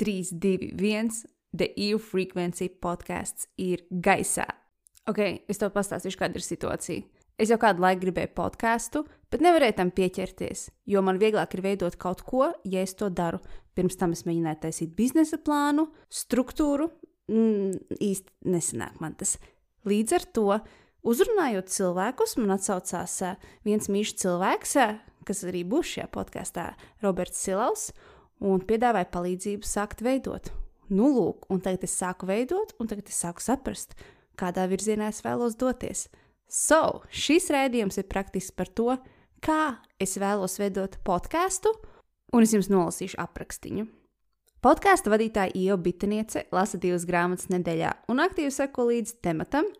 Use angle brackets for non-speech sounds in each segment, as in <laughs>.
3, 2, 1. The EU Frequency podkāsts ir gaisā. Ok, es tev pastāstīšu, kāda ir situācija. Es jau kādu laiku gribēju podkāstu, bet nevarēju tam pieķerties, jo man vieglāk ir veidot kaut ko, ja es to daru. Pirms tam es mēģināju taisīt biznesa plānu, struktūru. Mm, īsti nesanāk man tas. Līdz ar to, uzrunājot cilvēkus, man atsaucās viens mīļš cilvēks, kas arī būs šajā podkāstā, Roberts Silaus, un piedāvāja palīdzību sākt veidot. Nu, lūk, un tagad es sāku veidot, un tagad es sāku saprast, kādā virzienā es vēlos doties. So, šis raidījums ir praktiski par to, kā es vēlos veidot podkāstu, un es jums nolasīšu aprakstiņu. Podkāstu vadītāja Ieva Bitaniece lasa divas grāmatas nedēļā un aktīvi seko līdzi tematam,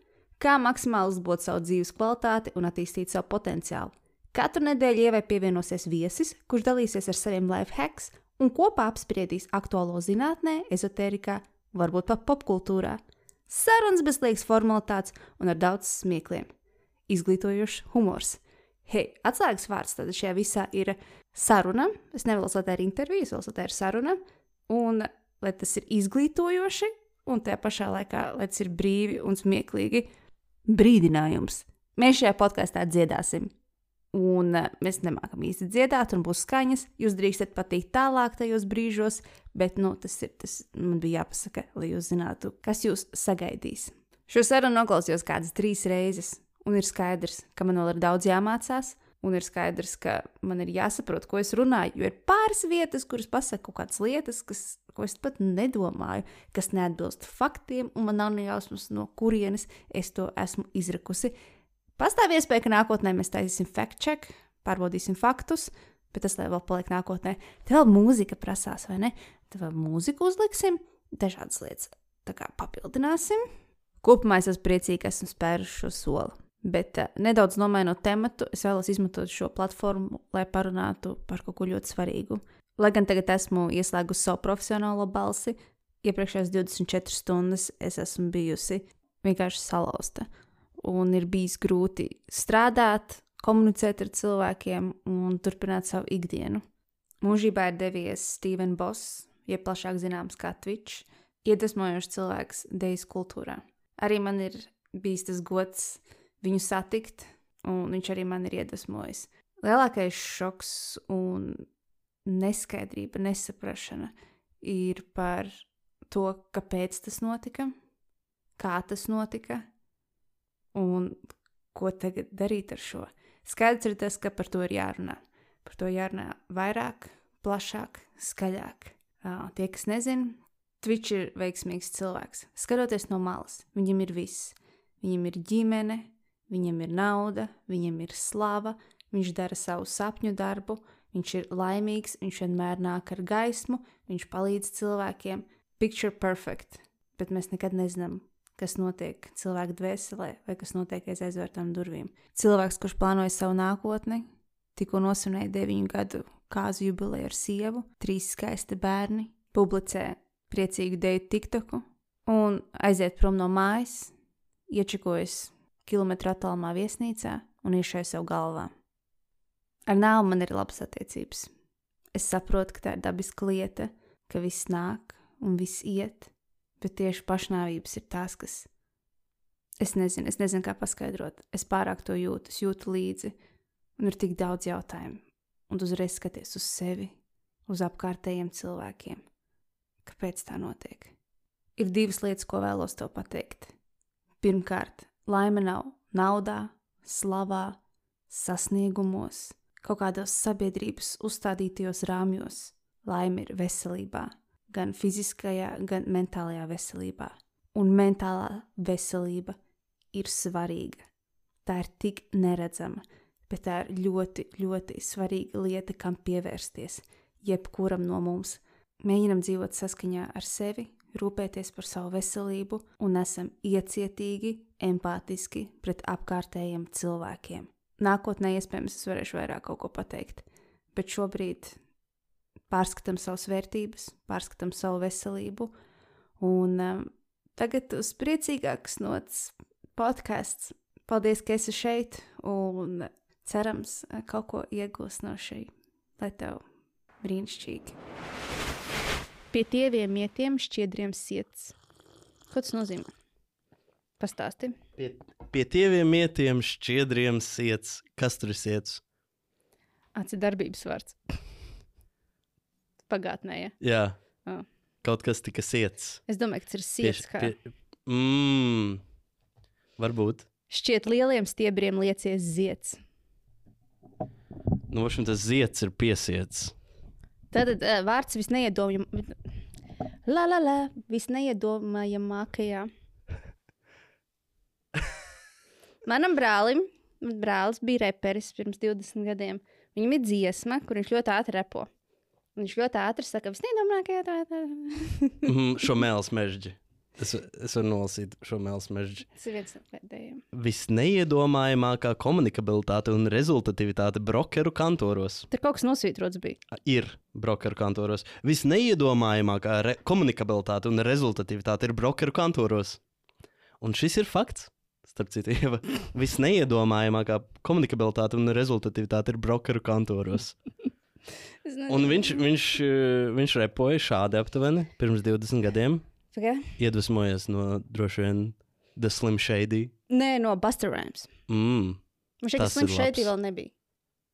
kā maksimāli uzlabot savu dzīves kvalitāti un attīstīt savu potenciālu. Katru nedēļu ievai pievienosies viesis, kurš dalīsies ar saviem life hacks un kopā apspriedīs aktuālo zinātnē, ezotērijā, varbūt pat popkultūrā. Sarunas bez liekas formalitātes un ar daudz smiekliem. Izglītojošs humors. Hei, atslēgas vārds tad šajā visā ir saruna. Es nevēlos, lai tā ir intervija, es vēlos, lai tā ir saruna. Un lai tas ir izglītojoši, un tajā pašā laikā, lai tas ir brīvi un smieklīgi. Brīdinājums. Mēs šajā podkāstā dziedāsim un uh, mēs nemākam īsti dziedāt, un būs skaņas. Jūs drīkstat patikt tālāk tajos brīžos, bet nu, tas ir tas, man bija jāpasaka, lai jūs zinātu, kas jūs sagaidīs. Šo sarunu noklausījos kādas trīs reizes, un ir skaidrs, ka man vēl ir daudz jāmācās. Un ir skaidrs, ka man ir jāsaprot, ko es runāju. Jo ir pāris vietas, kuras pasaka kaut kādas lietas, kas, ko es pat nedomāju, kas neatbilst faktiem, un man nav ne jausmas, no kurienes es to esmu izrakusi. Pastāv iespēja, ka nākotnē mēs taisīsim fact-check, pārbaudīsim faktus, bet tas vēl paliek nākotnē. Te vēl mūzika prasās, vai ne? Te vēl mūziku uzliksim, dažādas lietas tā kā papildināsim. Kopumā es esmu priecīga, ka esmu spēruši šo soli. Bet uh, nedaudz nomainot tematu, es vēlos izmantot šo platformu, lai parunātu par kaut ko ļoti svarīgu. Lai gan tagad esmu ieslēgusi savu profesionālo balsi, iepriekšējās 24 stundas es esmu bijusi vienkārši salauzta un ir bijis grūti strādāt, komunicēt ar cilvēkiem un turpināt savu ikdienu. Mūžībā ir devies Stevens Boss, jeb plašāk zināms kā Twitch, iedvesmojošs cilvēks dejas kultūrā. Arī man ir bijis tas gods viņu satikt, un viņš arī man ir iedvesmojis. Lielākais šoks un neskaidrība, nesaprašana ir par to, kāpēc tas notika, kā tas notika, Un ko tagad darīt ar šo? Skaidrs ir tas, ka par to ir jārunā. Par to jārunā vairāk, plašāk, skaļāk. Uh, tie, kas nezina, Twitch ir veiksmīgs cilvēks. Skatoties no malas, viņam ir viss. Viņam ir ģimene, viņam ir nauda, viņam ir slava, viņš dara savu sapņu darbu, viņš ir laimīgs, viņš vienmēr nāk ar gaismu, viņš palīdz cilvēkiem. Picture perfect, bet mēs nekad nezinām, kas notiek cilvēka dvēselē vai kas notiek aiz aizvērtām durvīm. Cilvēks, kurš plānoja savu nākotni, tikko nosvinēja deviņu gadu kāzu jubileju ar sievu, trīs skaisti bērni, publicē priecīgu deju TikToku un aiziet prom no mājas, iečakojas kilometru attālumā viesnīcā un iešai sev galvā. Ar nāvu man ir labas attiecības. Es saprotu, ka tā ir dabiska lieta, ka viss nāk un viss iet, bet tieši pašnāvības ir tās, kas. Es nezinu, es nezinu, kā paskaidrot. Es pārāk to jūtu, es jūtu līdzi, un ir tik daudz jautājumu. Un uzreiz skaties uz sevi, uz apkārtējiem cilvēkiem. Kāpēc tā notiek? Ir divas lietas, ko vēlos tev pateikt. Pirmkārt, laime nav naudā, slavā, sasniegumos, kaut kādos sabiedrības uzstādītajos rāmjos. Laime ir veselībā, gan fiziskajā, gan mentālajā veselībā. Un mentālā veselība ir svarīga. Tā ir tik neredzama, bet tā ir ļoti, ļoti svarīga lieta, kam pievērsties. Jebkuram no mums mēģinam dzīvot saskaņā ar sevi, rūpēties par savu veselību un esam iecietīgi, empātiski pret apkārtējiem cilvēkiem. Nākotnē iespējams es varēšu vairāk kaut ko pateikt, bet šobrīd pārskatām savas vērtības, pārskatām savu veselību. Un um, tagad uz priecīgākas nots podkāsts. Paldies, ka esi šeit un cerams kaut ko iegūs no šī. Lai tev brīnišķīgi! Pie tieviem mietiem šķiedriem siets. Ko tas nozīmē? Pastāsti. Pie, pie tieviem mietiem šķiedriem siets. Kas tur ir siets? Aci darbības vārds. Pagātnē, ja. Jā. Ah. Kaut kas tika siets. Es domāju, ka tas ir siets. Pie- kā pie- Mm, varbūt. Šķiet lieliem stiebriem liecies ziets. Nu, varbūt tas ziets ir piesiets. Tātad uh, vārds visneiedomājamākajā. La, la, la, visneiedomājamākajā. <laughs> Manam brālim, brālis bija reperis pirms 20 gadiem. Viņam ir dziesma, kur viņš ļoti ātri repo. Viņš ļoti ātri saka, visneiedomājamākajā. Tā, tā. <laughs> Mm, šo mēls mežģi. Es, es varu nolasīt šo mēls mežģi. Tas ir viens no pēdējiem. Visneiedomājamākā komunikabilitāte un rezultatīvitāte brokeru kantoros. Tur kaut kas nosvītrots bija. Ir brokeru kantoros. Visneiedomājamākā re- komunikabilitāte un rezultatīvitāte ir brokeru kantoros. Un šis ir fakts. Starp citu, Ieva, <laughs> visneiedomājamākā komunikabilitāte un rezultatīvitāte ir brokeru kantoros. Un viņš, viņš, eh, viņš repoja šādi aptuveni pirms 20 gadiem. Pagaid. Iedvesmojies no droši vien The Slim Shady. Nē, no Buster Rhymes. Mm. Man Tas Slim Shady vēl nebija.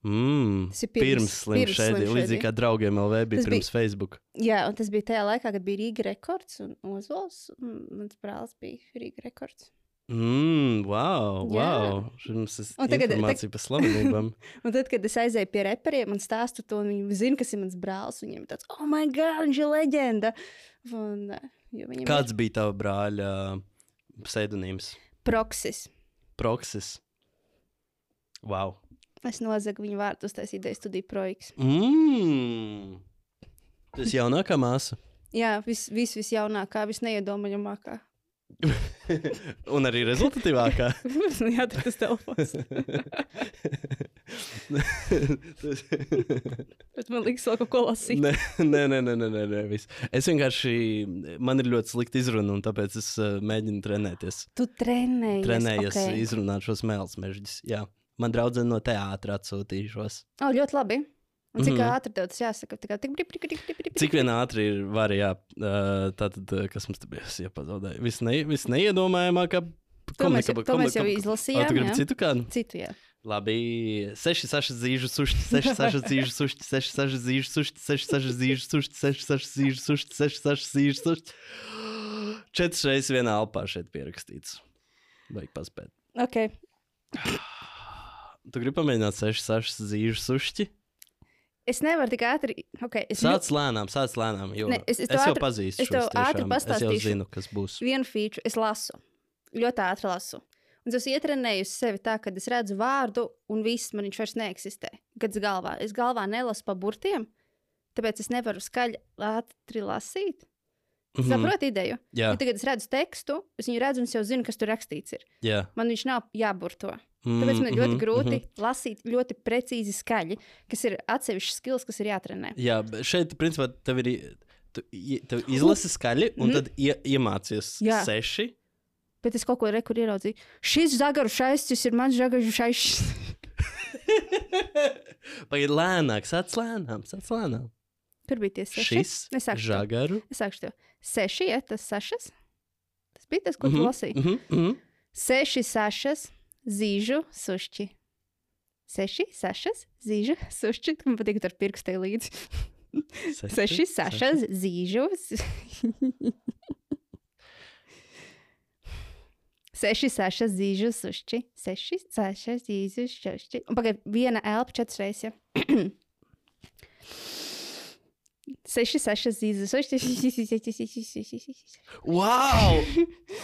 Mm. Tas ir Pirms, pirms- Slim pirms Shady, Slim līdzīgi kā draugiem LV bija Tas pirms Facebook. Jā, un tas bija tajā laikā, kad bija Rīga rekords un Ozols. Un mans brālis bija Rīga rekords. Mm, wow, Jā. wow. Šis ir Un tagad- informācija par slavenībām. <laughs> Un tad, kad es aizēju pie reperiem un stāstu to, un viņi zina, kas ir mans brālis, viņiem ir tāds, oh, my God, viņš ir leģenda. Un, eh, Kāds bija tava brāļa pseidonīms? ir proksis. Proksis. Wow. Es nozagu viņu vārdu uztaisīt ideju studiju projekts. Mm. Tas jaunākā māsa. <laughs> Jā, viss, vis, visjaunākā, visneiedomājamākā. <laughs> Un arī rezultatīvākā. <laughs> Jā, tas telefons. <laughs> Bet man liekas, vēl kaut ko lasīt. Nē, nē, nē, nē, nē, nē, nē viss. Es vienkārši, man ir ļoti slikti izruna, un tāpēc es uh, mēģinu trenēties. Tu trenējies. Trenējies ok. okay. izrunāt šos mēlus mežģus. Jā, man draudzene no teātra atsūtīja šos. O, ļoti labi. Un cik mm. -hmm. ātri tev tas jāsaka? Tā kā tik brīvi, brīvi, brīvi. Cik vien ātri ir var, jā, tātad, kas mums te bija, es iepazaudēju. Visne, visneiedomājamākā To mēs, to mēs jau izlasījām. tu gribi jā? citu kādu? Citu, jā. Labi, 6, 6 zīžu sušti, 6, 6 zīžu sušti, 6, 6 zīžu sušti, 6, 6 zīžu sušti, 6, 6 zīžu sušti, 6, 6 zīžu sušti. Četras reizes vienā alpā šeit pierakstīts. Vajag paspēt. Ok. Tu gribi pamēģināt 6, 6 zīžu sušti? Es nevaru tik ātri. Okay, es Sāc lēnām, sāc lēnām, jo Ne, es- es es, jau ātri- pazīstu es tev ātri tiešām. Es jau pastāstīšu. zinu, kas būs. vienu feature, es lasu. Ļoti ātri lasu. Un es ietrenēju sevi tā, ka es redzu vārdu, un viss man viņš vairs neeksistē. Kad es galvā, es galvā nelasu pa burtiem, tāpēc es nevaru skaļi ātri lasīt. Mm. -hmm. Saprotu ideju. Jā, Ja tagad es redzu tekstu, es viņu redzu un jau zinu, kas tur rakstīts. Ir. jā. Man viņš nav jāburto. Tāpēc man ir ļoti Mhm, grūti mhm. lasīt ļoti precīzi skaļi, kas ir atsevišķs skills, kas ir jātrenē. Jā, šeit, principā, tev ir. Tu, tev izlasi skaļi, un Mhm. tad ie, iemācies Jā. seši. Bet es kaut ko rekur ieraudzīju. Šis zagaru šaistis ir mans zagaru šaistis. <laughs> Pagaid, lēnāk, sāc lēnām, sāc lēnām. Kur bija tie seši? Šis žagaru. Es sākšu to. Seši, ja tas sašas. Tas bija tas, ko tu Mhm, lasīji. mhm, mhm. Seši sašas, zīžu, sušķi. Seši sašas, zīžu, <laughs> sušķi. Man patīk ar pirkstē līdzi. Seši sašas, zīžu. s- <laughs> Seši sašas, zīžu, sušķi. Seši sašas, zīžu, sušķi. Un pagaid, viena elpa četras reizes. ja. <clears throat> <clears throat> Seši sašas, zīžu, sušķi. Wow!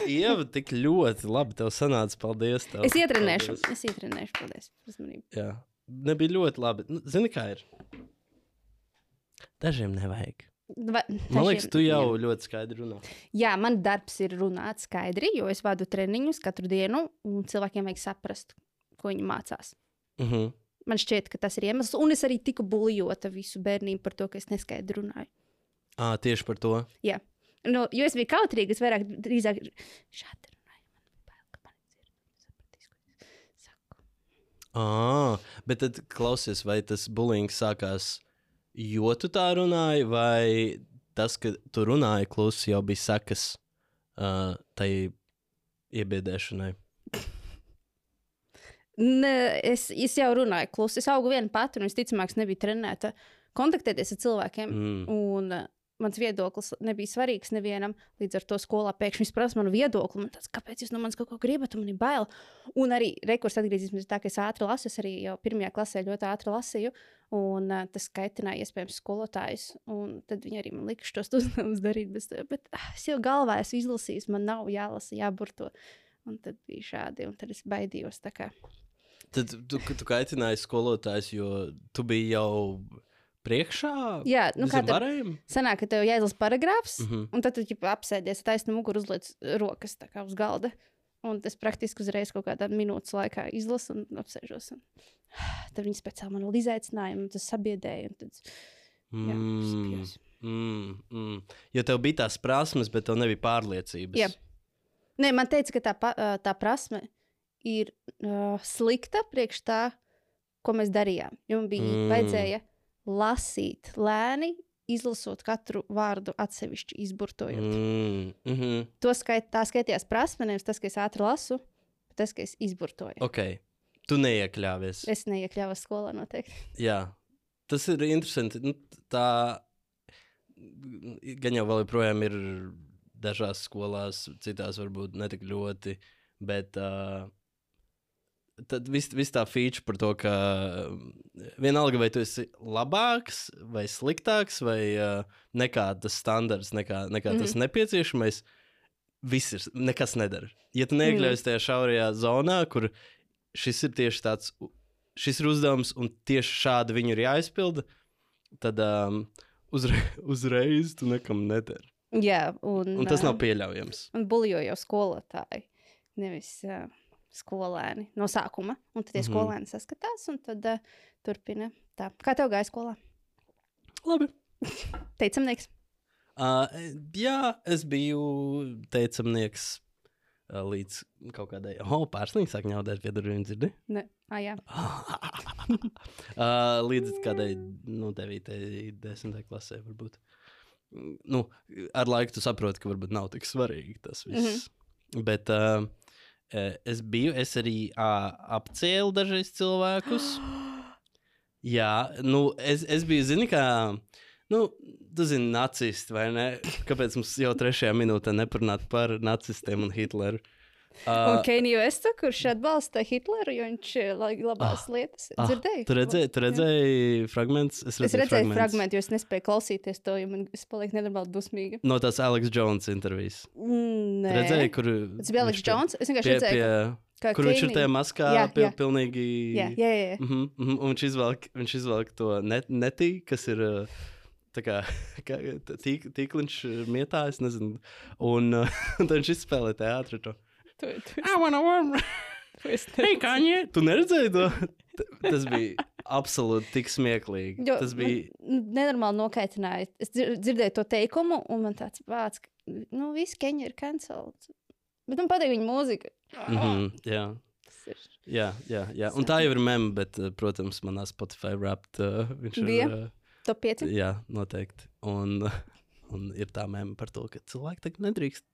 Ieva, tik ļoti labi tev sanāca. Paldies! Tev. Es ietrenēšu. Paldies. Es ietrenēšu. Paldies. par uzmanību. Jā, nebija ļoti labi. Nu, zini, kā ir? Dažiem nevajag. Va- Man liekas, tu jau ļoti skaidri runā. Jā, man darbs ir runāt skaidri, jo es vadu treniņus katru dienu, un cilvēkiem vajag saprast, ko viņi mācās. Uh -huh. Man šķiet, ka tas ir iemesls, un es arī tiku buļļota visu bērnību par to, ka es neskaidri runāju. à, tieši par to. Jā, nu, jo es biju kautrīga, es vairāk drīzāk šādi runāju. Man bail, ka man sapratīs, ko es saku. À, bet tad klausies, vai tas bullying sākās, jo tu tā runāji, vai tas, ka tu runāji klusi, jau bija sekas uh, tai iebiedēšanai. Ne, es, es jau runāju, klusi. Es augu viena pati, un visticamāk, es nebiju trenēta kontaktēties ar cilvēkiem. Mm. Un uh, mans viedoklis nebija svarīgs nevienam. Līdz ar to skolā pēkšņi prasa manu viedokli. Man tāds, kāpēc jūs no manis kaut ko gribat, man ir bail. Un arī rekurs atgriezīsimies tā, ka es ātri lasu. Es arī jau pirmajā klasē ļoti ātri lasīju. Un uh, tas kaitināja iespējams skolotājus. Un tad viņi arī man lika šos uzdevumus darīt. Bet, bet ah, es jau galvā esmu izlasījis, man nav jālasa, jāburto. Un tad bija šādi, un tad es baidījos. Tā. Tad tu, tu, kaitināji skolotājs, jo tu biji jau priekšā. Jā, nu kā tur barējiem? sanāk, ka tev jāizlasa paragrāfs, mm. -hmm. un tad tu ģipa, apsēdies taisnu muguru, uzliec rokas tā kā uz galda. Un tas praktiski uzreiz kaut kādā minūtes laikā izlasu un apsēžos. Un... <sighs> Tad viņi speciāli man vēl izaicināja, un tas sabiedēja. un Tad... Jā, Mm, mm, mm. Jo tev bija tās prasmes, bet tev nebija pārliecības. Jā. Nē, man teica, ka tā, tā prasme ir uh, slikta priekš tā, ko mēs darījām. Jo man bija Mm. vajadzēja lasīt lēni, izlasot katru vārdu atsevišķi, izburtojot. Mm. Mm, mm -hmm. To skait, tā skaitījās prasme, nevis tas, ka es ātri lasu, bet tas, ka es izburtoju. Ok, tu neiekļāvies. Es neiekļāvos skolā noteikti. <laughs> Jā, tas ir interesanti. Nu, tā gan jau joprojām ir dažās skolās, citās varbūt ne tik ļoti. Bet uh, tad viss vis tā feature par to, ka vienalga vai tu esi labāks vai sliktāks, vai uh, nekā tas standarts, nekā, nekā mm -hmm. tas nepieciešamais, viss ir, nekas nedara. Ja tu neiekļaujies tajā šaurajā zonā, kur šis ir tieši tāds, šis ir uzdevums, un tieši šādi viņu ir jāizpilda, tad um, uzre, <laughs> uzreiz tu nekam nedari. Jā, un, Un tas nav pieļaujams. Un buljo jau skolotāji, nevis uh, skolēni no sākuma. Un tad tie mm -hmm. skolēni saskatās un tad uh, turpina. Tā. Kā tev gāja skolā? Labi. <laughs> Teicamnieks. Uh, jā, es biju teicamnieks uh, līdz kaut kādai. Oh, pārsniņš sāk ņaudēt pie durvīm, dzirdi? Ne. Ah, jā. <laughs> uh, līdz kādai, nu, 9, 10 klasē varbūt. Nu, ar laiku tu saproti, ka varbūt nav tik svarīgi tas viss. Mm -hmm. Bet uh, es biju, es arī uh, apcēlu dažreiz cilvēkus. <gasps> Jā, nu, es, es biju, zini, kā, nu, tu zini, nacisti, vai ne? Kāpēc mums jau trešajā minūtē neparunāt par nacistiem un Hitleru? Un Uh, Keniju Estu, kurš atbalsta Hitleru, jo viņš eh, labās ah, lietas ah, dzirdēja. Tu redzēji, tu redzēji fragmentus? Es redzēju fragment, jo es nespēju klausīties to, jo man es palieku nenormāli dusmīga. No tās Aleks Jones intervijas. Mm, Nē, Redzēji, kur Tas bija Aleks Jones. Es vienkārši Pie, redzēju, pie, ka kur viņš ir Kenija- tajā maskā, Jā, pil, jā. pilnīgi. Jā, jā, jā. Mm -hmm, mm -hmm, un viņš izvelk, viņš izvelk to net, netī, kas ir uh, tā kā, <laughs> kā tīk, tīkliņš mietā, es nezinu. Un uh, <laughs> tad viņš izspēlē teātri Tu, tu, I wanna warm. <laughs> esi Hey, Kanye! Tu neredzēji to? Tas bija absolūti tik smieklīgi. Jo, Tas bija. Man, nenormāli nokaitināja. Es dzir- dzirdēju to teikumu, un man tāds vārds, ka nu, visi keņi ir cancelled. Bet man patīk viņa mūzika. Mm -hmm, jā. Tas ir. Jā, jā, jā. Un tā jau ir meme, bet, uh, protams, manā Spotify rapt uh, viņš Bija? ir. Uh, Top 5. Jā, noteikti. Un, <laughs> un ir tā mēma par to, ka cilvēki tagad nedrīkst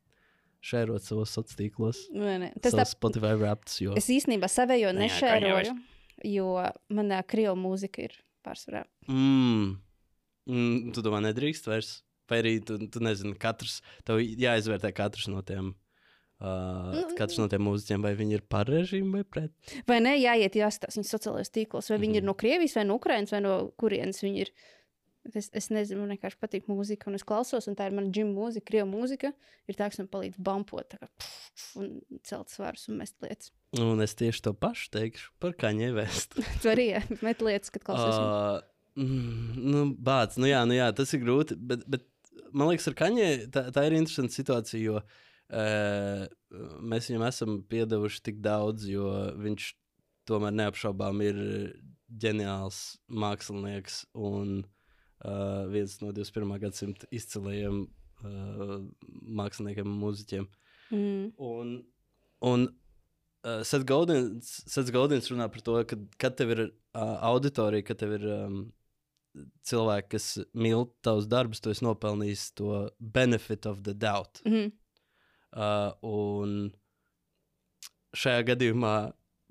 šērot savos sociālos tīklos. Nē, nē. Tas ir Spotify raps. Jo... es īstenībā savējo Jā, nešēroju, jo manā krievu mūzika ir pārsvarā. Mm. Mm, tu domā, nedrīkst vairs? Vai arī tu, tu nezini, katrs, tev jāizvērtē katrs no tiem. Uh, Nu, katrs no tiem mūziķiem, vai viņi ir par režīmu vai pret. Vai ne, jāiet jāskatās viņas sociālajos tīklos, vai viņi Mhm. ir no Krievijas, vai no Ukrainas, vai no kurienes viņi ir. Es, es nezinu, man vienkārši patīk mūzika, un es klausos, un tā ir mana ģimta mūzika, krievu mūzika. Ir tā, kas man palīdz bampot, kā pff, un celt svarus un mest lietas. Un es tieši to pašu teikšu par kaņē vēstu. <laughs> Tu arī jā, met lietas, kad klausies. Uh, mm, nu, bāc, nu jā, nu jā, tas ir grūti. Bet, bet man liekas, ar Kaņē tā, tā ir interesanta situācija, jo uh, mēs viņam esam piedevuši tik daudz, jo viņš tomēr neapšaubām ir ģeniāls mākslinieks un uh, viens no 21. gadsimta izcilajiem uh, māksliniekiem un mūziķiem. mm, Un, un uh, Sets Goldins, Sets Goldins runā par to, ka, kad tev ir uh, auditorija, kad tev ir um, cilvēki, kas mīl tavus darbus, tu esi nopelnījis to benefit of the doubt. Mhm. Uh, un šajā gadījumā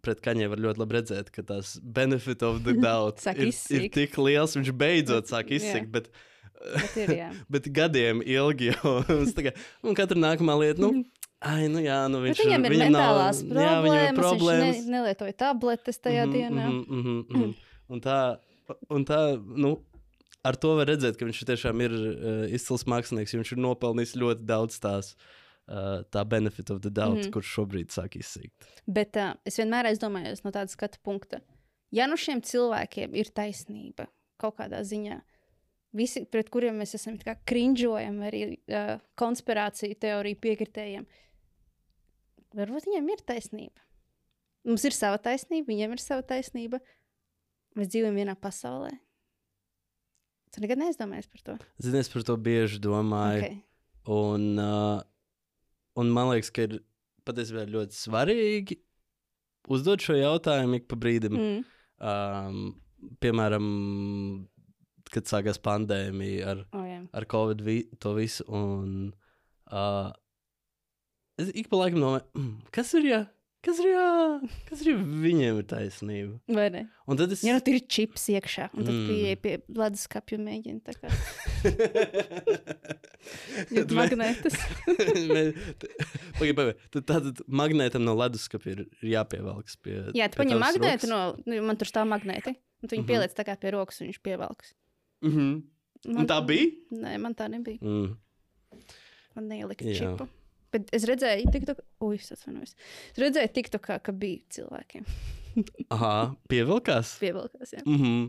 pret kaņiem var ļoti labi redzēt, ka tas benefit of the <laughs> doubt ir, ir izsikt. tik liels, viņš beidzot sāk Jā. izsikt. Bet, Bet ir, jā. <laughs> bet gadiem ilgi jau <laughs> kā, un katra nākamā lieta, nu, ai, nu jā, nu viņš viņam ir viņam mentālās nav, jā, viņam ir problēmas, problēmas. viņš ne, nelietoja tabletes tajā Mhm, dienā. mhm, mhm, mhm. <clears throat> Un tā, un tā, nu, ar to var redzēt, ka viņš tiešām ir uh, izcils mākslinieks, jo viņš ir nopelnījis ļoti daudz tās. Uh, tā benefit of the doubt, mm. -hmm. kurš šobrīd sāk izsīkt. Bet uh, es vienmēr domāju no tāda skatu punkta, ja nu šiem cilvēkiem ir taisnība kaut kādā ziņā, visi, pret kuriem mēs esam it kā krinžojam, arī uh, konspirāciju teoriju piekritējiem, varbūt viņiem ir taisnība. Mums ir sava taisnība, viņiem ir sava taisnība. Mēs dzīvojam vienā pasaulē. Tu nekad neizdomājies par to. Zini, es par to bieži domāju. Okay. Un, uh, un man liekas, ka ir patiesībā ļoti svarīgi uzdot šo jautājumu ik pa brīdim. Mm. Um, piemēram, kad sākās pandēmija ar, Oh, jā. ar Covid, vi, to visu. Un, uh, es ik pa laikam domāju, <clears throat> kas ir jā? Kas ir jā? Kas ir? Viņiem ir taisnība. Vai ne? Un tad es. Ja nu tur ir čips iekšā, un tad Mm. mm. pieeja pie leduskapja un mēģina tā kā <laughs> jūt magnētas. <laughs> Pagaid, pagaid. Tad tātad magnētam no leduskapa ir ir jāpievelkas pie. Jā, tu paņem magnētu no, nu, man tur stāv magnēti, un tu viņu Mhm. pieliec tā kā pie rokas, un viņš pievelkas. Mhm. Un tā bija? Nē, man tā nebija. Mm. Man neielika čipu. Bet es redzēju, TikTok, ui, es atvainojos. Es redzēju, TikTokā, ka bija cilvēkiem. <laughs> Aha, pievilkās. Pievilkās, jā. Mm -hmm.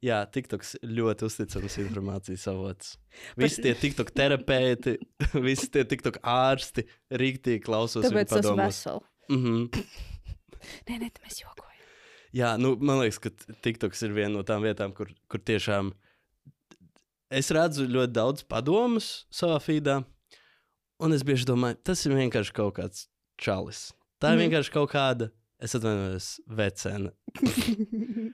Jā, TikToks ļoti uzticams informācijas avots. Visi tie TikTok terapeiti, <laughs> visi tie TikTok ārsti rīktīgi klausos. viņu Tāpēc tas padomos. vesels. <laughs> Mm -hmm. Nē, nē, mēs jokojam. Jā, nu, man liekas, ka TikToks ir viena no tām vietām, kur, kur tiešām es redzu ļoti daudz padomus savā feedā. Un es bieži domāju, tas ir vienkārši kaut kāds čalis. Tā ir Mhm. vienkārši kaut kāda, es atvainojos, vecena. <laughs>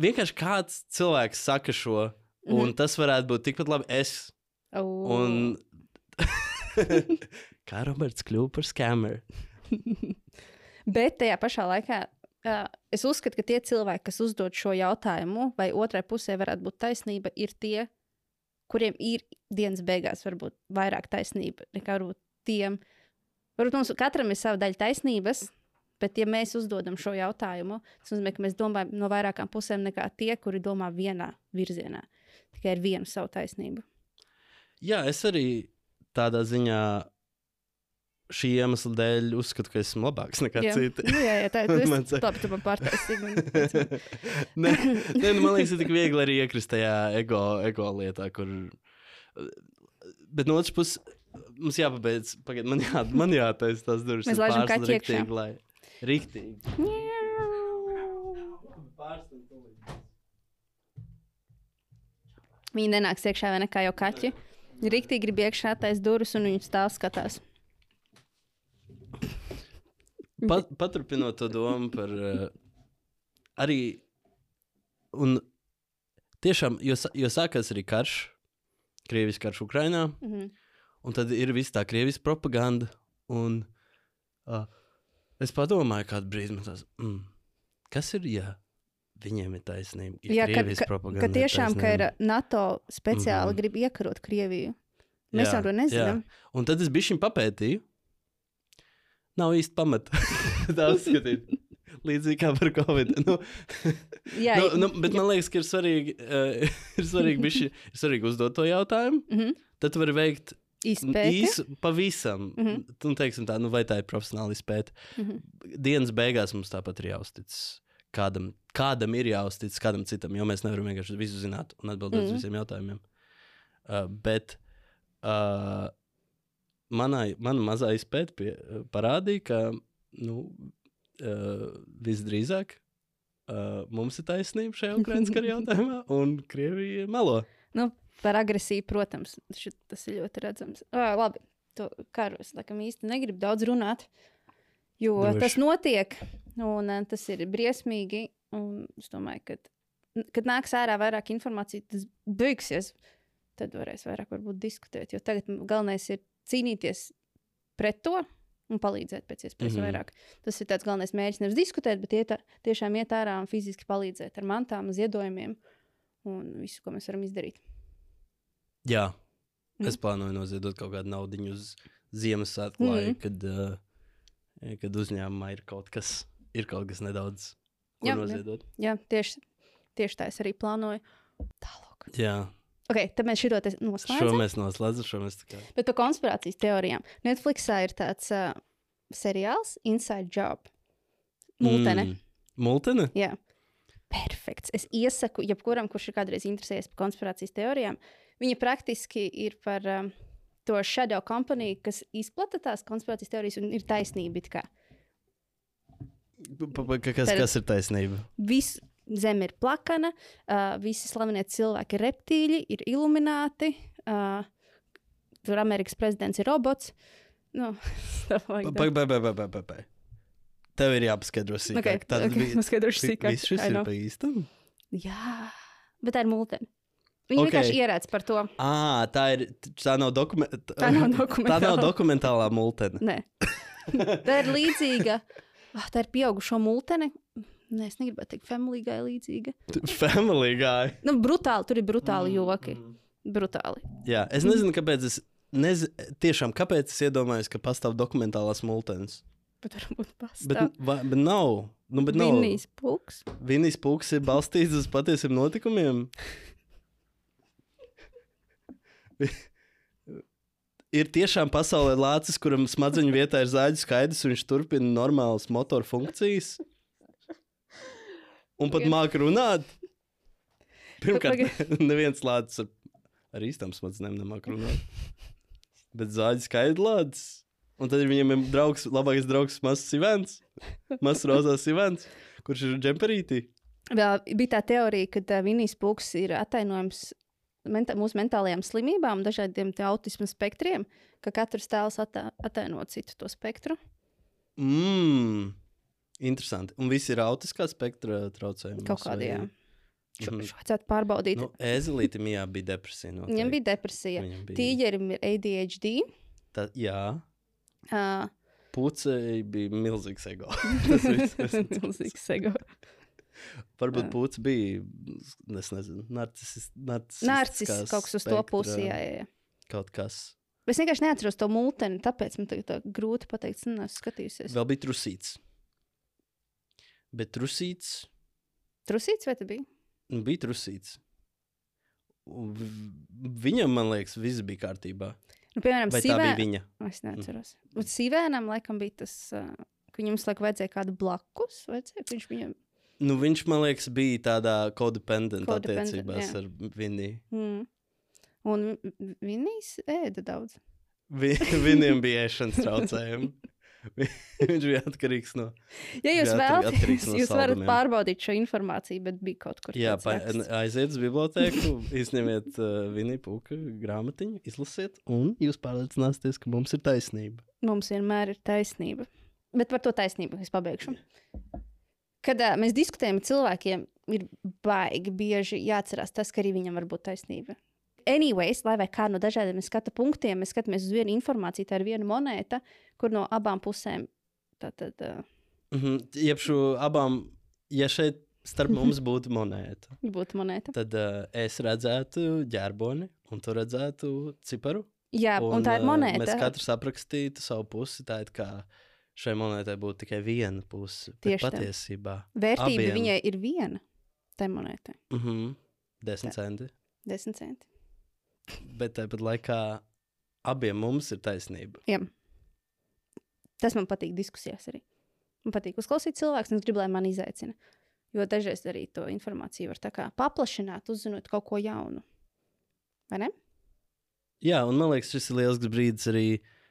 vienkārši kāds cilvēks saka šo, un Mhm. tas varētu būt tikpat labi es. Au. Un <laughs> kā Roberts kļuva par skameru. <laughs> Bet tajā pašā laikā uh, es uzskatu, ka tie cilvēki, kas uzdod šo jautājumu, vai otrai pusē varētu būt taisnība, ir tie, kuriem ir dienas beigās varbūt vairāk taisnība nekā varbūt tiem. Varbūt mums katram ir sava daļa taisnības, bet ja mēs uzdodam šo jautājumu, tas nozīmē, ka mēs domājam no vairākām pusēm nekā tie, kuri domā vienā virzienā. Tikai ar vienu savu taisnību. Jā, es arī tādā ziņā šī iemesla dēļ uzskatu, ka esmu labāks nekā Jā. citi. Nu, jā, jā, tā <laughs> ir. Man saka- labi, tu man pārtaisīji. nē, <laughs> nē, nu, man liekas, ir tik viegli arī iekrist tajā ego, ego lietā, kur. Bet no otras puses, mums jāpabeidz. Pagaid, man, jā, man jātaisa tās durvis. Mēs laižam kaķi iekšā. riktīgi, Lai... Riktīgi. Viņi nenāks iekšā vai ne kā jau kaķi. Rīktīgi grib iekšā taisa durvis un viņi stāv skatās. Pat, <laughs> paturpinot to domu par uh, arī. Un tiešām, jo, jo sākās arī karš, Krievijas karš Ukrajinā, Mm -hmm. un tad ir visa tā Krievijas propaganda. Un, uh, es padomāju, kādu brīdi man tas, mm, kas ir, ja viņiem ir taisnība? Ja Jā, ka, Krievijas ka, propaganda ka ir tiešām ka ir. NATO speciāli mm. -hmm. grib iekarot Krieviju. Mēs Jā, jau to nezinām. Un tad es biju šim papētīju. Nav īsti pamata <laughs> tā uzskatīt. Līdzīgi kā par Covid. Nu, <laughs> Jā, nu, nu, bet man liekas, ka ir svarīgi, uh, <laughs> ir svarīgi, bišķi, ir svarīgi uzdot to jautājumu. mm -hmm. Tad tu vari veikt izpēti. īsu, pavisam. Mm. -hmm. Nu, teiksim tā, nu, vai tā ir profesionāla izpēta. Mm -hmm. Dienas beigās mums tāpat ir jāuztic. Kādam, kādam ir jāuztic, kādam citam, jo mēs nevaram vienkārši visu zināt un atbildēt mm -hmm. uz Mhm. visiem jautājumiem. Uh, bet uh, manai, mana mazā izpēta pie, parādīja, ka nu, uh, visdrīzāk uh, mums ir taisnība šajā Ukraiņas kara <laughs> jautājumā, un Krievija melo. Nu, par agresiju, protams, ši- tas ir ļoti redzams. À, labi, to karu es laikam īsti negribu daudz runāt, jo Droši. Tas notiek, un eh, tas ir briesmīgi. un Es domāju, ka kad nāks ārā vairāk informācijas, tas beigsies. Tad varēs vairāk varbūt diskutēt. Jo tagad galvenais ir cīnīties pret to un palīdzēt pēc iespējas mm Mhm. -hmm. vairāk. Tas ir tāds galvenais mērķis. Nevis diskutēt, bet iet, tiešām iet ārā un fiziski palīdzēt ar mantām, ziedojumiem un visu, ko mēs varam izdarīt. Jā, Mm. es plānoju noziedot kaut kādu naudu uz Ziemassvētku Mm. laiku, kad, uh, kad uzņēmumā ir kaut kas, ir kaut kas nedaudz, Jā, jā. noziedot. Jā, tieši, tieši tā es arī plānoju. Tālāk. Jā, Ok, tad mēs šo te šo noslēdzam. mēs noslēdzam, šo mēs kā. Bet par konspirācijas teorijām. Netflixā ir tāds uh, seriāls Inside Job. Multene. Mm. Multene? Jā. Perfekts. Es iesaku, jebkuram, kurš ir kādreiz interesējies par konspirācijas teorijām, viņa praktiski ir par um, to shadow company, kas izplata tās konspirācijas teorijas un ir taisnība. Kas, kas ir taisnība? Viss zeme ir plakana, uh, visi slavenie cilvēki ir reptīļi, ir ilumināti. Uh, tur Amerikas prezidents ir robots. Nu, <laughs> like that. Pa- pa- pa- pa- pa- pa- pa. Tev ir jāpaskaidro sīkāk. Okay, Tad okay, vi- noskaidrošu vi- sīkāk. Viss šis ir pa īstam? Jā, bet tā ir multene. Viņi Ok. okay. vienkārši ierāds par to. Ā, tā ir. Tā nav, dokumen... Tā nav <laughs> tā nav dokumentāla. dokumentālā multene. Nē, <laughs> tā ir līdzīga. Ah, tā ir pieaugušo multene. Nē, es negribu teikt, family guy līdzīga. Family guy. Nu, brutāli, tur ir brutāli joki. Mm. Brutāli. Jā, es nezinu, kāpēc. Es nez... Tiešām, kāpēc es iedomājos, ka pastāv dokumentālās multenes? Bet varbūt Bet, pastāv. va, bet nav. Nu, bet nav. Vinnijs pūks. Vinnijas pūks ir balstīts uz patiesiem notikumiem. ir tiešām pasaulē lācis, kuram smadzeņu vietā ir zāģis skaidrs, un viņš turpina normālas motoru funkcijas. Un pat māca runāt. Pirmkārt, <laughs> neviens lācis ar, ar īstām smadzenēm nemāca runāt. <laughs> Bet zāģis skaidrs lācis. Un tad ir viņam ir draugs, labākais draugs, mazs Ivans. Mazs rozās Ivans, kurš ir džemperītī. Vēl bija tā teorija, ka uh, Vinnijs pūks ir atainojums menta mūsu mentālajām slimībām, dažādiem autisma spektriem, ka katrs tēls attā ataino citu to spektru. Mmm, interesanti. Un visi ir autiskā spektra traucējumi. Kaut kādā, jā. Šo, Mhm. šo vajadzētu pārbaudīt. Nu, Ezelītam bija depresija. Noteikti. Viņam bija depresija. Viņam bija. Tīģerim ir ADHD. Tā, jā, Uh, pucei bija milzīgs ego. <laughs> Tas viss, kas- Milzīgs ego. Varbūt Jā. puce bija, es nezinu, narcis, narcis, Narcis kaut kas uz to pusi. Jā, jā, jā. Kaut kas. Es vienkārši neatceros to mūteni, tāpēc man tagad tā grūti pateikt, es neesmu skatījusies. Vēl bija trusīts. Bet trusīts, Trusīts vai tas bija? nu, bija trusīts. Viņam, man liekas, viss bija kārtībā. Nu, piemēram, Vai tā sīvē... bija viņa? Es neatceros. Un sīvēnam laikam bija tas, ka viņam laiku vajadzēja kādu blakus. Vajadzēja, viņš viņam... Nu, viņš, man liekas, bija tādā codependent Codependent, attiecībās jā. ar Viniju. Mm. Un Vinijs ēda daudz. Vi, <laughs> viņiem bija ēšanas traucējumi. <laughs> Vi- <laughs> viņš bija atkarīgs no. Ja jūs vēlaties, no <laughs> jūs varat saldumiem. pārbaudīt šo informāciju, bet bija kaut kur. Jā, pa, aiziet uz bibliotēku, izņemiet <laughs> uh, Vinija puka grāmatiņu, izlasiet, un jūs pārliecināsieties, ka mums ir taisnība. Mums vienmēr ir taisnība. Bet par to taisnību es pabeigšu. Kad uh, mēs diskutējam ar cilvēkiem, ir baigi bieži jāatcerās tas, ka arī viņam var būt taisnība. Anyways, lai kā no dažādiem skatu punktiem, mēs skatāmies uz vienu informāciju, tā ir viena monēta, kur no abām pusēm tātad. Uh, Mm -hmm. Šo abām, ja šeit starp mums <laughs> būtu monēta, būtu monēta. tad uh, es redzētu ģērboni, un tu redzētu ciparu. Jā, un, un tā ir uh, monēta. Mēs katrs aprakstītu savu pusi, tā it kā šai monētai būtu tikai viena puse. Tieši tā. patiesībā. Vērtība abiem- viņai ir viena. Tai monētai Mm -hmm. Desmit centi. - 10 centi. Bet tāpat laikā abiem mums ir taisnība. Jā. Tas man patīk diskusijās arī. Man patīk uzklausīt cilvēkus, un es gribu, lai man izaicina. Jo dažreiz arī to informāciju var paplašināt, uzzinot kaut ko jaunu. Vai ne? Jā, un man liekas, šis ir liels brīdis arī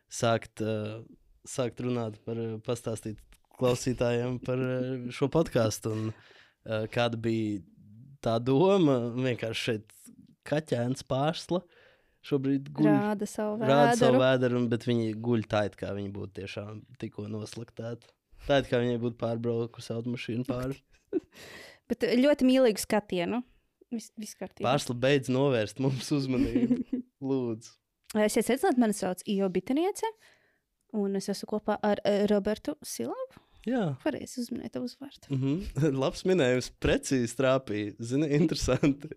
sākt, uh, sākt runāt par, uh, pastāstīt klausītājiem par uh, šo podkāstu. Un uh, kāda bija tā doma, vienkārši šeit kaķēns pārsla. Šobrīd guļ, Rāda savu rāda savu un- bet viņi guļ tā, it kā viņi būtu tiešām tikko noslaktēti. Tā it kā viņai būtu pārbraukusi automašīna pāri. <laughs> Bet eh, ļoti mīlīgu skatienu. Vis. Pārsla beidz novērst mums uzmanību. <laughs> Lūdzu. Esiet sveicināti, mani sauc Ijo Bitaniece, un es esmu kopā ar eh, Robertu Silavu. Jā. Pareizi uzminēt tavu uzvārdu. Mm -hmm. <laughs> Labs minējums, precīzi trāpīja. Zini, interesanti.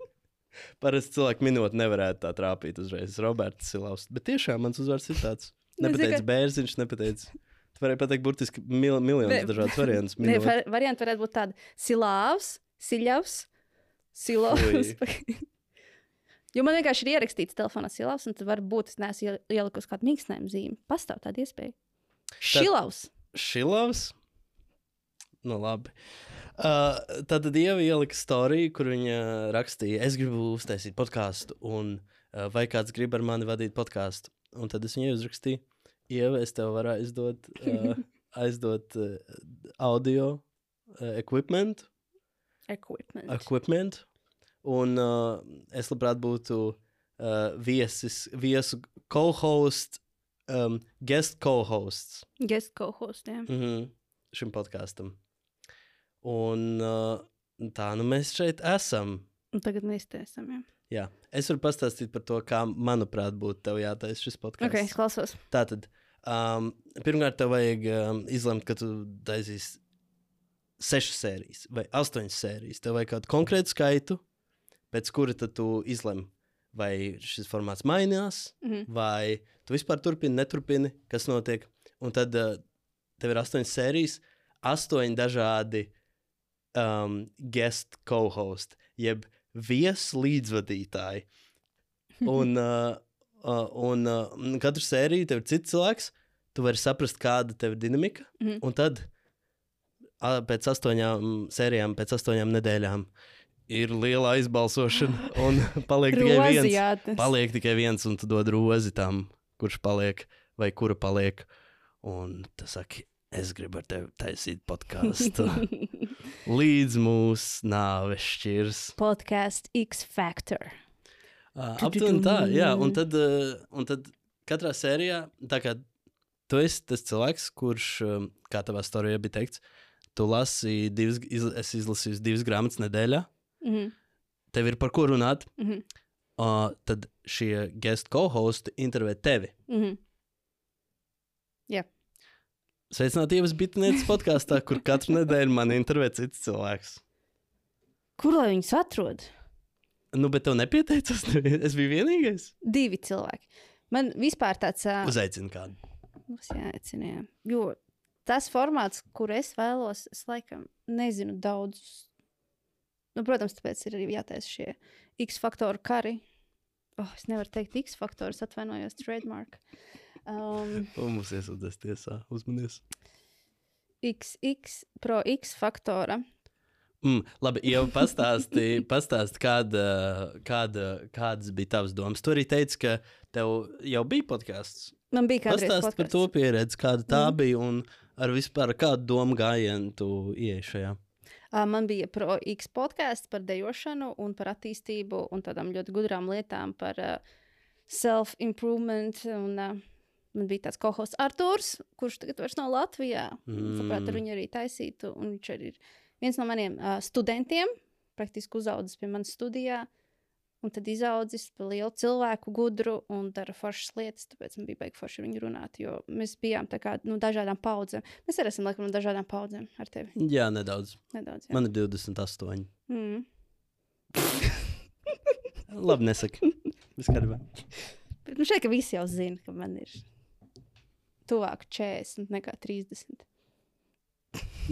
<laughs> Parasti cilvēki minot nevarētu tā trāpīt uzreiz. Roberts Silavs. Bet tiešām mans uzvārds ir tāds. Nepateicis ka- bērziņš, nepateicis. Tu varēji pateikt burtiski mil miljonus dažādus <laughs> variantus. Ne, var, varianti varētu būt tādi Silavs, Siļavs, Silovs. <laughs> jo man vienkārši ir ierakstīts telefonā Silavs, un tad varbūt es neesmu iel- ielikusi kādu mīkstinājumu zīmi. Pastāv tāda iespēja. Šilavs. Šilavs. Nu, labi. Uh, tad Dieva ielika storiju, kur viņa rakstīja, es gribu uztaisīt podkāstu, un uh, vai kāds grib ar mani vadīt podkāstu. Un tad es viņai uzrakstīju, Ieva, es tev varu aizdot, uh, <laughs> aizdot uh, audio uh, equipment, Equipment. equipment. Un uh, es labprāt būtu uh, viesis, viesu co-host, um, guest co-hosts. Guest co-host. jā. mm -hmm, šim podkāstam. Un uh, tā nu mēs šeit esam. Un tagad mēs te esam. Jā. Jā. Es varu pastāstīt par to, kā, manuprāt, būtu tev jātaisa šis podkāsts. Ok, es klausos. Tātad, um, pirmkārt, tev vajag um, izlemt, ka tu taisīsi sešas sērijas vai astoņas sērijas. Tev vajag kādu konkrētu skaitu, pēc kura tad tu izlem, vai šis formāts mainās, Mhm. vai tu vispār turpini, neturpini, kas notiek. Un tad uh, tev ir astoņas sērijas, astoņi dažādi um, guest co-host, jeb viesu līdzvadītāji. Un, <laughs> uh, uh, un uh, katru sēriju tev ir cits cilvēks, tu vari saprast, kāda tev ir dinamika. Mhm. Un tad uh, pēc astoņām sērijām, pēc astoņām nedēļām ir liela aizbalsošana, <laughs> un paliek tikai viens. Rozijātes. Paliek tikai viens, un tu dod rozi tam, kurš paliek, vai kura paliek. Un tas saka, es gribu ar tevi taisīt podkāstu. <laughs> Līdz mūsu nāves šķirs. Podkāsts X Factor. Uh, aptuveni tā, jā. Un tad, uh, un tad katrā sērijā, tā kā tu esi tas cilvēks, kurš, kā tavā storijā bija teikts, tu lasi divas, iz, es izlasīju divas grāmatas nedēļā, Mhm. tev ir par ko runāt. Mhm. Uh, tad šie guest co-hosti intervē tevi. Mhm. Sveicināti, Ievas Bitnieces podkāstā, kur katru nedēļu man intervē cits cilvēks. Kur lai viņus atrod? Nu, bet tev nepieteicās, <laughs> es biju vienīgais. Divi cilvēki. Man vispār tāds uh, Uzaicinu kādu. mums jāaicina. jā. Jo tas formāts, kur es vēlos, es laikam nezinu daudzus. Nu, protams, tāpēc ir arī jātaisa šie X faktoru kari. Oh, es nevaru teikt X faktorus, atvainojos, trademark. Um, mums iesūdzēs tiesā. Uzmanies. XX pro X faktora. Mm, labi, jau pastāstīji, pastāsti, kāda, kāda, kādas bija tavas domas. Tu arī teici, ka tev jau bija podkāsts. Man bija kādreiz Pastāsti par to pieredzi, kāda tā mm. bija un ar vispār kādu domu gājienu tu ieeji šajā. Man bija pro X podkāsts par dejošanu un par attīstību un tādām ļoti gudrām lietām par uh, self-improvement. Un, uh, man bija tāds kohosts Arthurs, kurš tagad vairs nav Latvijā. Mm. Labprāt, ar Mm. viņu arī taisītu. Un viņš arī ir viens no maniem uh, studentiem, praktiski uzaudzis pie manas studijā. Un tad izaudzis par lielu cilvēku, gudru un dara foršas lietas. Tāpēc man bija baigi forši ar viņu runāt. Jo mēs bijām kā no dažādām paudzēm. Mēs arī esam laikam no dažādām paudzēm ar tevi. Jā, nedaudz. Nedaudz. Jā. Man ir 28. Mm. Labi, nesaki. <laughs> Viss kārtībā. Bet nu šeit, visi jau zina, ka man ir tuvāk 40 nekā 30.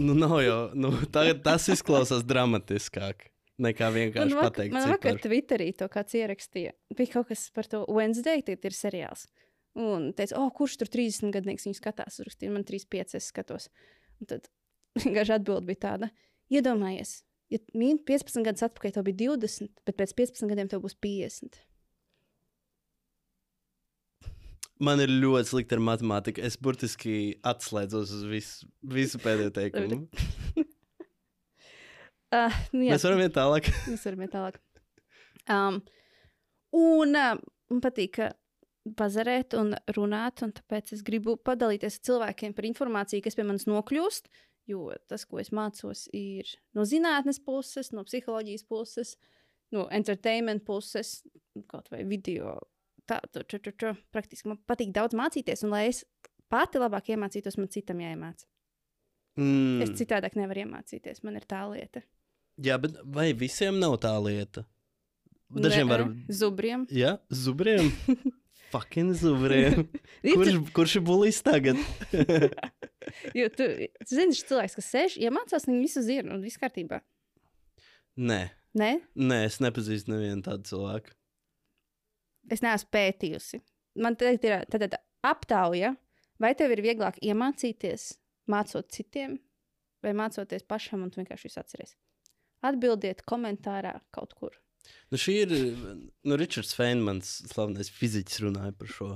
Nu, nav jau. Nu, tā, tas izklausās dramatiskāk nekā vienkārši man pateikt. man vakar. Twitterī to kāds ierakstīja. Bija kaut kas par to Wednesday, tie ir seriāls. Un teica, oh, kurš tur 30 gadnieks viņu skatās? Uzrakstīja, man 35 es skatos. Un tad <laughs> vienkārši atbild bija tāda, iedomājies, ja mīn 15 gadus atpakaļ tev bija 20, bet pēc 15 gadiem tev būs 50. Man ir ļoti slikti ar matemātiku. Es burtiski atslēdzos uz visu, visu pēdējo teikumu. Uh, <laughs> nu, jā, Mēs varam iet tālāk. <laughs> Mēs varam iet tālāk. Um, un uh, man patīk pazarēt un runāt, un tāpēc es gribu padalīties ar cilvēkiem par informāciju, kas pie manis nokļūst. Jo tas, ko es mācos, ir no zinātnes puses, no psiholoģijas puses, no entertainment puses, kaut vai video. Tā, tā, tā, tā, tā. Praktiski man patīk daudz mācīties, un lai es pati labāk iemācītos, man citam jāiemācās. Mm. Es citādāk nevaru iemācīties, man ir tā lieta. Jā, bet vai visiem nav tā lieta? Dažiem var. Zubriem. Jā, zubriem. <laughs> Fucking zubriem. <laughs> Kurš, kurš ir bulis tagad? <laughs> Jo tu, tu zini, šis cilvēks, kas sēž, iemācās, viņi visu zina, un viss kārtībā. Nē, Nē, nē, es nepazīstu nevienu tādu cilvēku. Es neesmu pētījusi. Man te ir tāda aptauja, vai tev ir vieglāk iemācīties, mācot citiem, vai mācoties pašam, un vienkārši visu atceries. Atbildiet komentārā kaut kur. Nu, šī ir. Nu, Ričards Feynmans, slavenais fiziķis, runāja par šo.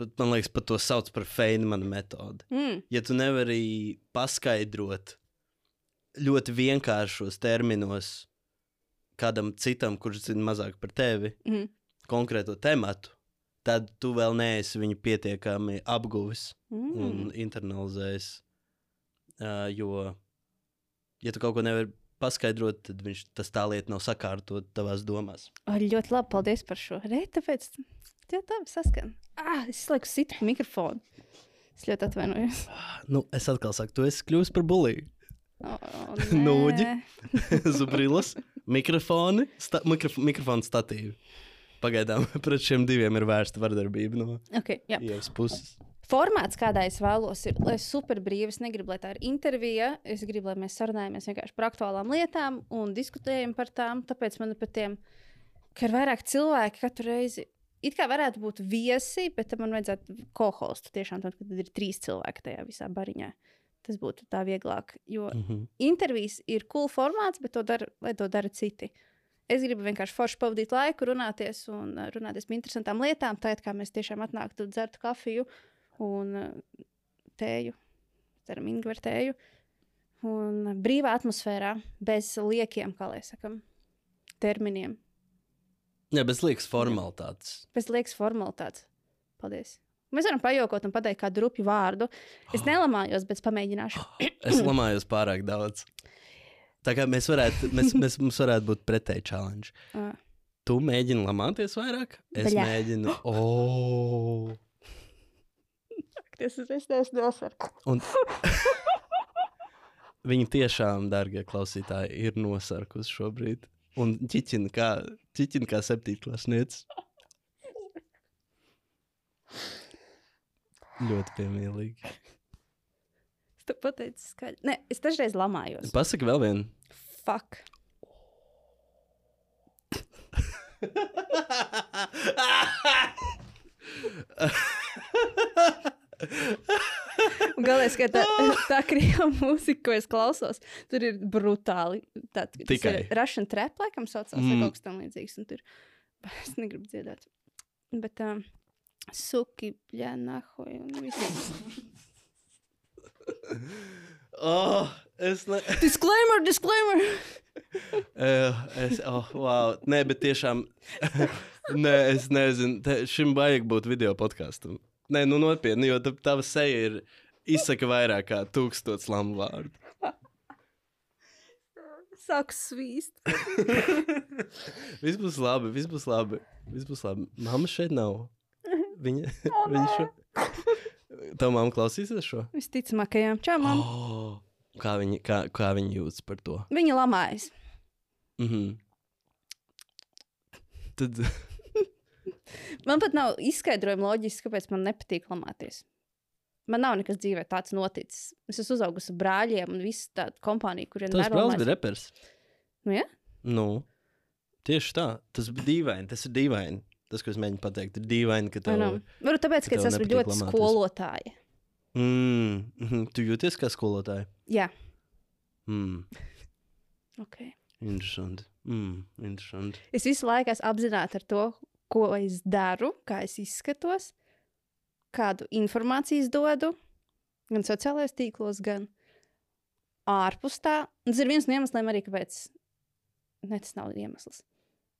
Pat, man liekas, pat to sauc par Feynmana metodi. Mm. Ja tu nevari paskaidrot ļoti vienkāršos terminos kādam citam, kurš zina mazāk par tevi, Mm. Konkrēto tematu, tad tu vēl neesi viņu pietiekami apguvis Mm. un internalizējis. Uh, jo, ja tu kaut ko nevari paskaidrot, tad viņš, tas tā lieta nav sakārtot tavās domās. O, ļoti labi, paldies par šo reizi. Tāpēc tie tā saskan. Ah, es laiku situ mikrofonu. Es ļoti atvainojos. Nu, es atkal saku, tu esi kļuvis par bulīju. O, <laughs> Nūģi. nē. <laughs> Zubrilas, mikrofoni, sta, mikrofo, mikrofonu statīvi. Pagaidām <laughs> pret šiem diviem ir vērsta vardarbība no Okay, jā. ievas puses. Formāts, kādā es vēlos, ir, lai super brīvi. Es negribu, lai tā ir intervija. Es gribu, lai mēs sarunājamies vienkārši par aktuālām lietām un diskutējam par tām. Tāpēc man par tiem, ka ir vairāk cilvēki katru reizi. It kā varētu būt viesi, bet man vajadzētu kohostu. Tiešām tad, kad ir trīs cilvēki tajā visā bariņā. Tas būtu tā vieglāk. Jo Mm -hmm. intervijas ir cool formāts, bet to dara, lai to dara citi. Es gribu vienkārši forši pavadīt laiku, runāties un uh, runāties par interesantām lietām. Tā kā mēs tiešām atnāktu, dzertu kafiju un uh, tēju, ceram, ingveru tēju. Un uh, brīvā atmosfērā, bez liekiem, kā lai sakam, terminiem, Jā, bez liekas formalitātes. bez liekas formalitātes. Paldies! Mēs varam pajokot un pateikt kādu rupju vārdu. Es nelamājos, bet pamēģināšu. Es lamājos pārāk daudz. Tā kā mēs varētu, mēs, <laughs> mēs, mums varētu būt pretēji challenge. Ah. Tu mēģini lamāties vairāk, es Bļā. mēģinu. <gasps> Oh. Tas ir es neesmu Un <laughs> viņi tiešām, darbie klausītāji, ir nosarkusi šobrīd. Un ķiķina kā, ķiķina kā septītklasniecis. <laughs> Ļoti piemīlīgi. Es tev pateicu, skaļi. Nē, es dažreiz lamājos. Pasaki vēl vienu. Fuck. Galvenais, ka tā, tā krievu mūzika, ko es klausos, tur ir brutāli. Tā, Tikai. Russian trap, laikam, saucās, mm. Kaut kas tam līdzīgs. Un tur es negribu dziedāt. Bet um, suki, bļā, nahoj, un viss. <laughs> Oh, es ne... <laughs> Disclaimer, disclaimer! Uh, es, oh, wow. Nē, bet tiešām. <laughs> Nē, es nezinu. Te, šim vajag būt video podkāstam. Nē, nu nopietni, jo tava seja ir izsaka vairāk kā tūkstots lamu vārdu. Sāku svīst. Viss būs labi, viss būs labi. Viss būs labi. Māma šeit nav. Viņa, O, viņa šo. Tava mamma klausīsies šo? Visticamāk, jā. Čau, mamma. Oh, kā, viņa, kā, kā viņa jūtas par to? Viņa lamājas. Mhm. Tad. <laughs> Man pat nav izskaidrojuma loģiski, kāpēc man nepatīk lamāties. Man nav nekas dzīvē tāds noticis. Es esmu uzaugusi ar brāļiem un visu tādu kompāniju, kuriem Tas brālis bija repers. Nu, ja? Nu, tieši tā. Tas bija dīvaini. Tas ir dīvaini. Tas, ko es mēģinu pateikt, ir dīvaini, ka tev. Varbūt tāpēc, ka ka es esmu ļoti lamāties. skolotāja. Mm. <laughs> Tu jūties kā skolotāja. Jā, Mm, ok. interesanti. Mm, interesanti. Es visu laiku esmu apzināta ar to, ko es daru, kā es izskatos, kādu informāciju dodu, gan sociālajos tīklos, gan ārpus tā. Un Tas ir viens no iemesliem arī, kāpēc. Ne, tas nav iemesls.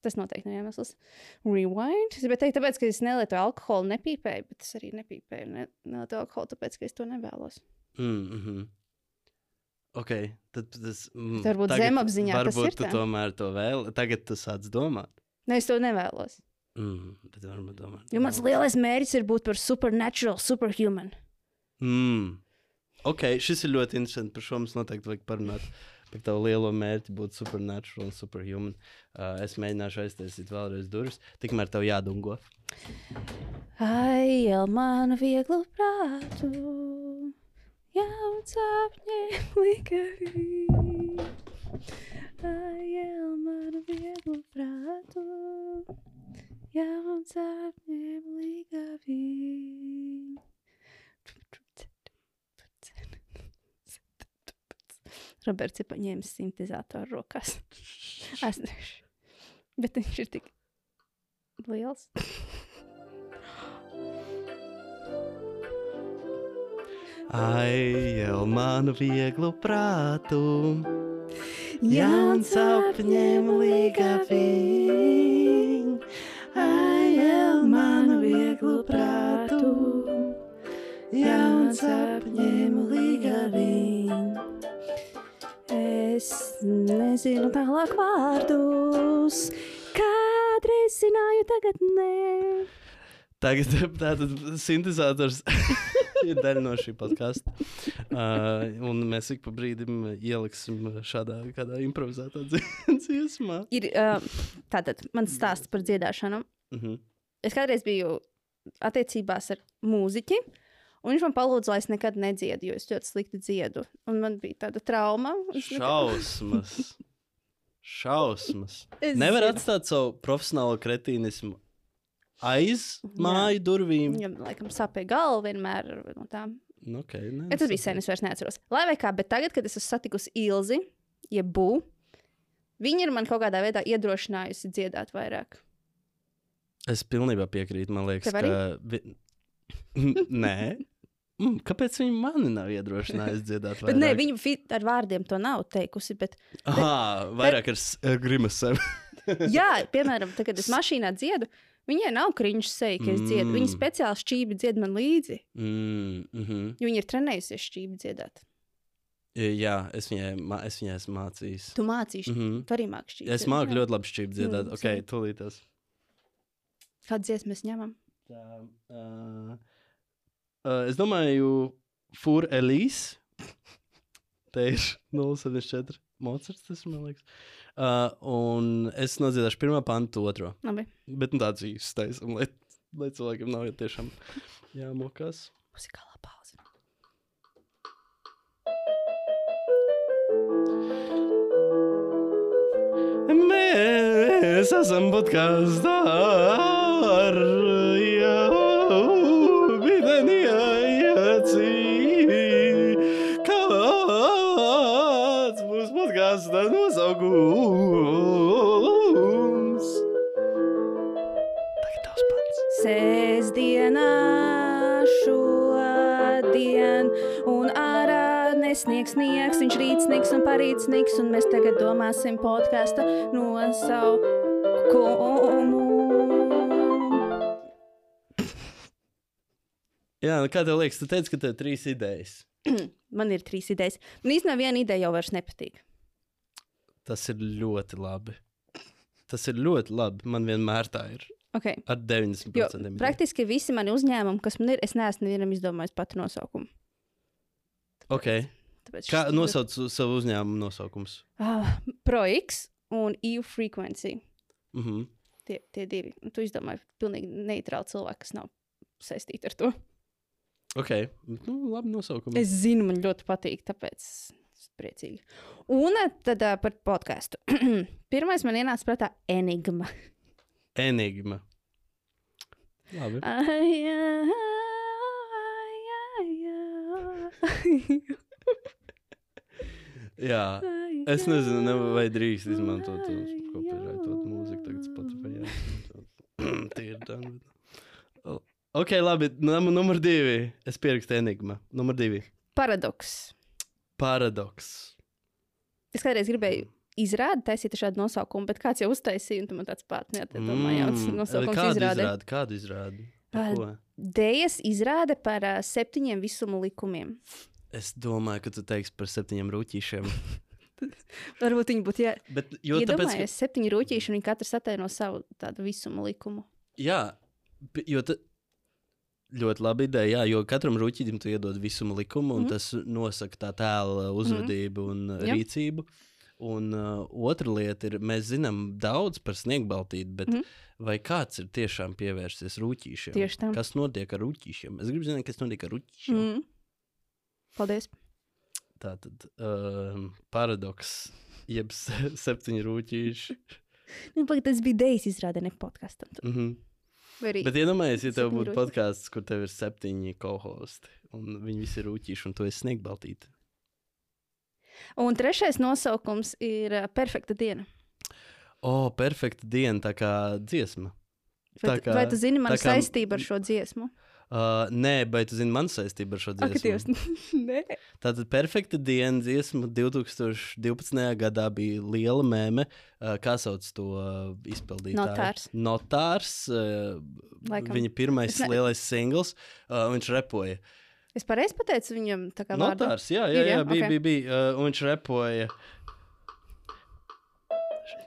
Tas noteikti nav iemesls. Rewind. Es gribēju teikt, tāpēc, ka es nelietoju alkoholu, nepīpēju, bet es arī nepīpēju. Ne, nelietoju alkoholu, tāpēc, ka es to nevēlos. Mm, mhm. Ok, tad tas mm, Varbūt zemapziņā tas varbūt ir tu tā. tomēr to vēl. Tagad tu sāc domāt. Ne, es to nevēlos. Mm, bet varbūt domāt. Jo mans lielais mērķis ir būt par supernatural, superhuman. Mm. Ok, šis ir ļoti interesants. Par šo mums noteikti vajag parunāt. Par tavu lielo mērķi būt supernatural un superhuman. Uh, es mēģināšu aiztaisīt vēlreiz durvis. Tikmēr tev jādungo. Ai, jau manu vieglu prātu, jauns apņēm likavī. Ai, jau manu vieglu prātu, jauns apņēm likavī. Roberts ir paņēmis sintēzatoru rokās. Es nešu. Bet viņš ir tik liels. Ai, jau manu vieglu prātu. Jauns apņem līgavī. Ai, jau manu vieglu prātu. Jauns apņem līgavī. Es nezinu tālāk vārdus. Kādreiz zināju, tagad nē. Tagad <laughs> tātad sintēzators <laughs> ir daļa no šī podkāsta. Uh, un mēs ik pa brīdim ieliksim šādā kādā improvizētā dzi- <laughs> dziesmā. Ir uh, tātad mans stāsts par dziedāšanu. Uh -huh. Es kādreiz biju attiecībās ar mūziķi. Un viņš man palūdza, lai es nekad nedziedu, jo es ļoti slikti dziedu. Un man bija tāda trauma. Es nekad- Šausmas. Šausmas. Es Nevar zinu. atstāt savu profesionālo kretīnismu aiz māju durvīm. Viņam, laikam, sāpēja galva vienmēr no. Nu, okay, ne, Ja, tas bija sen, es vairs neatceros. Lai vai kā, bet tagad, kad es esmu satikusi Ilzi, jeb Bū, viņa ir man kaut kādā veidā iedrošinājusi dziedāt vairāk. Es pilnībā piekrītu. Man liekas, ka. <laughs> Nē. Mm, kāpēc viņi mani nav iedrošinājuši <laughs> dziedāt? Bet nē, vairāk? viņa ar vārdiem to nav teikusi. Bet, Aha, vairāk ar s- ar grimasēm. <laughs> jā, piemēram, tad, kad es mašīnā dziedu, viņai nav kriņš seja, ka es dziedu. Viņa Mm. speciāli šķīvi dzied man līdzi, mm, mm -hmm. jo viņa ir trenējusies šķīvi dziedāt. Jā, es viņai, es viņai esmu mācījis. Tu mācīsi, Mm -hmm. tu arī māki šķīvi. Es māku ļoti labi šķīpt dziedāt. Mm, ok, tūlītās. Kādu dziesmu mēs ņemam? Tā, uh, uh, es domāju, Fūra Elīs. Te ir <laughs> 074. Mocards, tas man liekas. Uh, un es nodziedāšu pirmā pantu, otro. Labi, Bet nu, tāds īstais, un lai, lai cilvēkiem nav jau tiešām jāmokās. muzikālā pauze. Mēs esam podkāstā ar podkāstā nosaukums? Tagad tavs pats. Sēsdienā šodien, un ārā nesniegs sniegs, viņš rīt sniegs un parīt sniegs, un mēs tagad domāsim podkāstu nosaukumu. Jā, nu kā tev liekas, tu teici, ka tev ir trīs idejas. <clears throat> Man ir trīs idejas. Man īstenībā viena ideja jau vairs nepatīk. Tas ir ļoti labi. Tas ir ļoti labi. Man vienmēr tā ir. Okay. Ar 90% Jo ideju. praktiski visi mani uzņēmumi, kas man ir, es neesmu nevienam izdomājis pati nosaukumu. Okay. Tāpēc Kā šis- nosauc savu uzņēmumu nosaukums? Ah, ProX un EU Frequency. Mm -hmm. Tie, tie divi. Un Tu izdomāji pilnīgi neitrāli cilvēku, kas nav saistīti ar to. Ok, nu, labi nosaukums. Es zinu, man ļoti patīk, tāpēc priecīgi. Un eh, tad uh, par podkāstu. <clears throat> Pirmais man ienāca prātā enigma. Enigma. Labi. Ai, ai, ai, Jā, es nezinu, ne, vai drīkst izmantot to ai, kopīraitot mūziku tagad. Spotify. jā. <clears throat> Tie ir tā. bet- Ok, labi. Num numur divi. Es pierakstu enigma. Numur divi. Paradoks. Paradoks. Es kādreiz gribēju izrādīt, taisīt šādu nosaukumu, bet kāds jau uztaisīja, un tu man tāds pats neatdomājās. Mm, nosaukums kādu izrādē. izrādi? Kādu izrādi? Ko? Dējas izrāde par uh, septiņiem visumu likumiem. Es domāju, ka tu teiksi par septiņiem rūtīšiem. <laughs> Varbūt viņi būtu. Jā, Bet, jo tāpēc, ka, Iedomājies, septiņi rūtīši, un viņi katrs ataino savu tādu visumu likumu. jā, jo ta, ļoti labi ideja, jā, jo katram rūtītam tu iedod visumu likumu, un Mhm. mm. tas nosaka tā tēla uzvedību mm. un Jā. rīcību. Un uh, otra lieta ir, mēs zinām daudz par sniegbaltīti, bet mm. Mhm. vai kāds ir tiešām pievērsies rūtīšiem? Tieši tā. Kas notiek ar rūtīšiem? Es gribu zināt, kas notiek ar rūtīšiem. Mm. Paldies. Tā tad um, paradoks, jeb se- septiņi rūtīši. <laughs> Nu, pagaid, tas bija idejas izrāde, ne podkāstam. Mm -hmm. Arī Bet iedomājieties, ja tev būtu podkāsts, kur tev ir septiņi kohausti, un viņi visi ir rūtīši, un tu esi sniegbaltīti. Un trešais nosaukums ir uh, Perfekta diena. O, perfekta diena, tā kā dziesma. Vai, Tā kā- vai tu zini manu kā- saistību ar šo dziesmu? Uh, nē, bet tu zini manu saistību ar šo Ak, dziesmu. <laughs> nē. Tātad perfekta diena dziesma 2012. gadā bija liela mēmē. Uh, kā sauc to uh, izpildītāju? Notārs. Notārs. Uh, Laikam. viņa pirmais ne- lielais singls. Uh, viņš repoja. Es pareizi pateicu viņam, tā kā vārdu. Notārs, jā, jā, Ir, jā, jā? bija, Ok. bija, bija. Uh, un viņš repoja.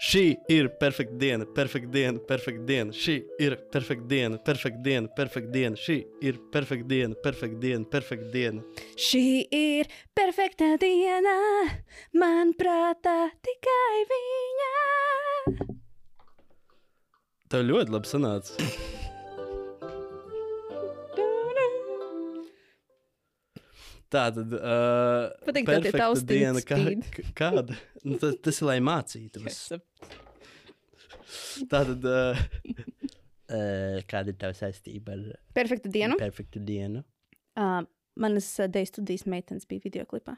Šī ir perfekta diena, perfekta diena, perfekta diena. Šī ir perfekta diena, perfekta diena, perfekta diena. Šī ir perfekta diena, perfekta diena, perfekta diena. Šī ir perfekta diena, man prātā tikai viņa. Tev ļoti labi sanāca. <laughs> Tā tad. Uh, Patīk tie perfekta taustiņi diena, kā, kāda? Nu, tas, tas ir, lai mācītos. Tā tad. Uh, uh, kāda ir tava saistība ar Perfekta diena. perfektu dienu? Uh, manas uh, deju studijas meitenes bija videoklipā.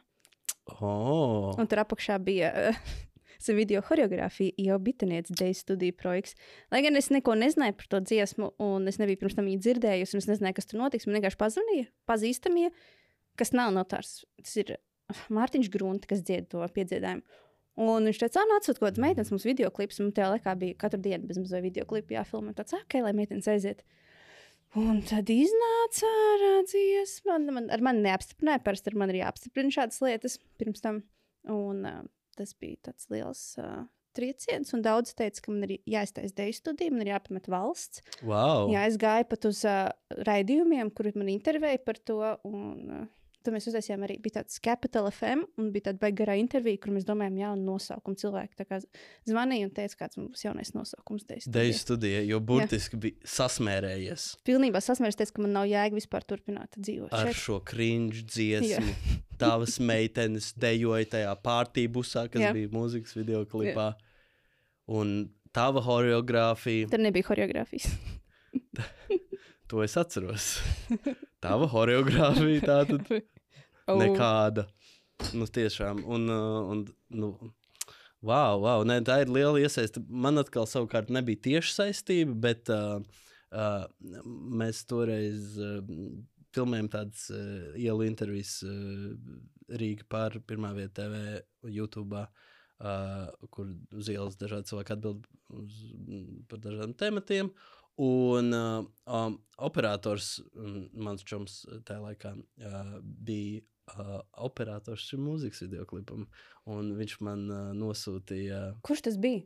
Oh, Un tur apakšā bija uh, <laughs> video choreogrāfija, jau bitnieces deju studiju projekts. Lai gan es neko nezināju par to dziesmu, un es nebiju pirms tam viņu dzirdējusi, un es nezināju, kas tur notiks. Man vienkārši pazvanīja pazīstamie, kas nav notārs. Tas ir uh, Mārtiņš Grunte, kas dzied to piedziedājumu. Un viņš teica, ah, atsūtiet kaut kādas meitenes, mums video klips. Un tajā laikā bija katru dienu bez mazliet video klipu jāfilmē. Tāds, "Ah, ok, lai meitenes aiziet. Un tad iznāca ārā dziesma. Man, man, ar mani neapstiprināja. Parasti ar mani ir jāapstiprina šādas lietas pirms tam. Un uh, tas bija tāds liels uh, trieciens. Un daudz teica, ka man ir jāiztaisa deju studija, man ir jāpamet valsts. wow. Jā, es gāju pat uz uh, raidījumiem, kur man intervēja par to. Un, uh, Tad mēs uztaisījām arī tāds Capital FM, un bija tāda baigta garā intervija, kur mēs domājām, jaunu nosaukumu. Cilvēki zvanīja un teica, kāds mums būs jaunais nosaukums. Deju studija, jo burtiski bija sasmērējies Pilnībā sasmērts, teica, ka man nav jēga vispār turpināt dzīvot. ar šeit. šo cringe dziesmu. <laughs> Tavas meitenes dejoja tajā pārtībusā, kas Jā. bija mūzikas video klipā. Un tava choreogrāfija, Tur nebija choreogrāfijas. <laughs> to es atceros. Tava choreogrāfija tā tad <laughs> Oh. nekāda. Nu, tiešām. Un, uh, un, nu, wow, wow. Nē, tā ir liela iesaiste. Man atkal savukārt nebija tieši saistība, bet uh, uh, mēs toreiz uh, filmējām tādas uh, ielu intervijas uh, Rīgā par pirmā vietā TV YouTube. Uh, kur uz ielas dažādi cilvēki atbild uz, par dažādiem tematiem. Un uh, um, operators, um, mans čoms tajā laikā, uh, bija uh, operators šim mūzikas video klipam. Un viņš man uh, nosūtīja, Kurš tas bija?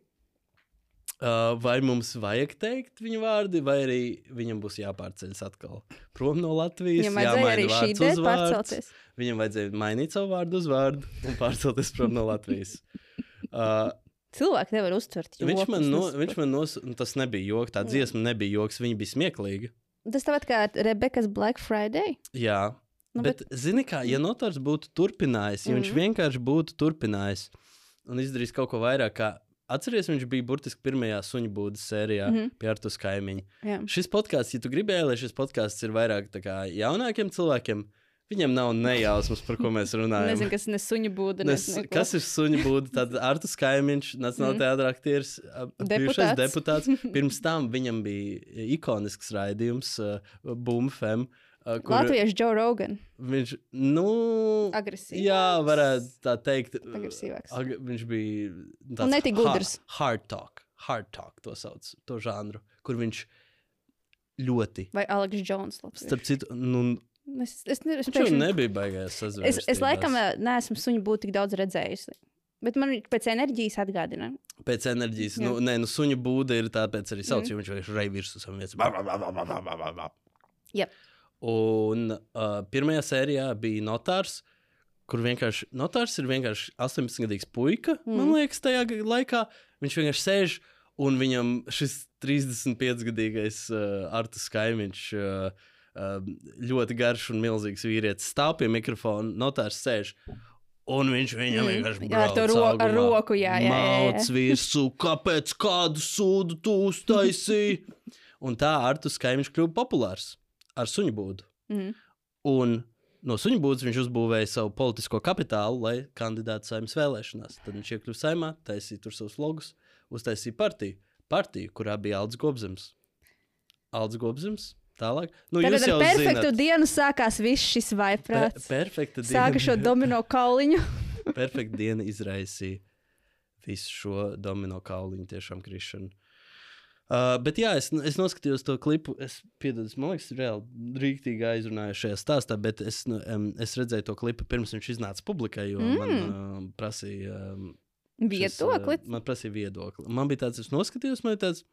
uh, vai mums vajag teikt viņa vārdi, vai arī viņam būs jāpārceļas atkal prom no Latvijas. Viņam vajadzēja arī šī ideja pārcelties. Viņam vajadzēja mainīt savu vārdu uz vārdu un pārcelties prom no Latvijas. Uh, Cilvēki nevar uztvert. viņš jokus, man, no, viņš man nosūtīja, tas nebija joks, tā dziesma nebija joks, viņa bija smieklīga. Tas tāpat kā Rebekas Black Friday. Jā, Nu, bet, bet, zini, kā, ja notars būtu turpinājis, ja mm. viņš vienkārši būtu turpinājis un izdarījis kaut ko vairāk, kā atceries, viņš bija burtiski pirmajā suņu būdas sērijā mm. -hmm. pie Artus kaimiņa. Jā. Šis podkāsts, ja tu gribēji, lai šis podkāsts ir vairāk kā jaunākiem cilvēkiem, viņam nav nejausmas, par ko mēs runājam. <laughs> Nezinu, kas ir suņu būda. Nezinu, ko. kas ir suņu būda? Tad Artus Kaimiņš, Nacionālajā Mhm. teātrī aktieris, bijušais Deputāts. deputāts. <laughs> Pirms tam viņam bija ikonisks raidījums, uh, Boomfem. Uh, kur Latviešu Joe Rogan. viņš, nu, Agresīvs. jā, varētu tā teikt. Agresīvāks. Ag, viņš bija Un netik gudrs. Hard talk, hard talk to sauc, to žanru, kur viņš ļoti Vai Aleks Jones. latviešu? Starp citu, nu, Es, es, ne- es, jau pēkšņi- nebija baigājis es, sazināties. es laikam neesmu suņu būtu tik daudz redzējusi. Bet man pēc enerģijas atgādina. Pēc enerģijas, Jā. nu, nē, nu, suņa būda ir tāpēc arī sauc, mm. jo viņš vienkārši rei virsū savam vietas. Ba, ba, Un uh, pirmajā sērijā bija notārs, kur vienkārši notārs ir vienkārši 18-gadīgs puika, mm. man liekas, tajā laikā. Viņš vienkārši sēž un viņam šis 35-gadīgais uh, Artus Kaimiņš. Uh, uh, ļoti garš un milzīgs vīrietis stāv pie mikrofona, notārs sēž. Un viņš viņam Mm, vienkārši jā, ar to ro- ar augumā, roku, jā, jā. Mauc virsū, kāpēc kādu sūdu tu uztaisīji? <laughs> Un tā Artus Kaimiņš kļuva populārs ar suņu būdu. Mm. Un no suņu būdas viņš uzbūvēja savu politisko kapitālu, lai kandidātu saimnes vēlēšanās. Tad viņš iekļuva saimā, taisīja tur savus logus, uztaisīja partiju. Partiju, kurā bija Aldis Gobzems. Aldis Gobzems, tālāk. Nu, Tagad ar perfektu zināt. dienu sākās viss šis Pe vaiprāts. perfekta Sāka šo domino kauliņu. <laughs> perfekta diena izraisīja visu šo domino kauliņu tiešām krišanu. Uh, bet jā, es, es noskatījos to klipu. Es piedodu, man liekas, reāli rīktīgi aizrunāju šajā stāstā, bet es, um, es redzēju to klipu pirms viņš iznāca publikai, jo mm. man uh, prasīja. Um, šis, uh, Viedokli. man prasīja viedokli. Man bija tāds, es noskatījos, man bija tāds.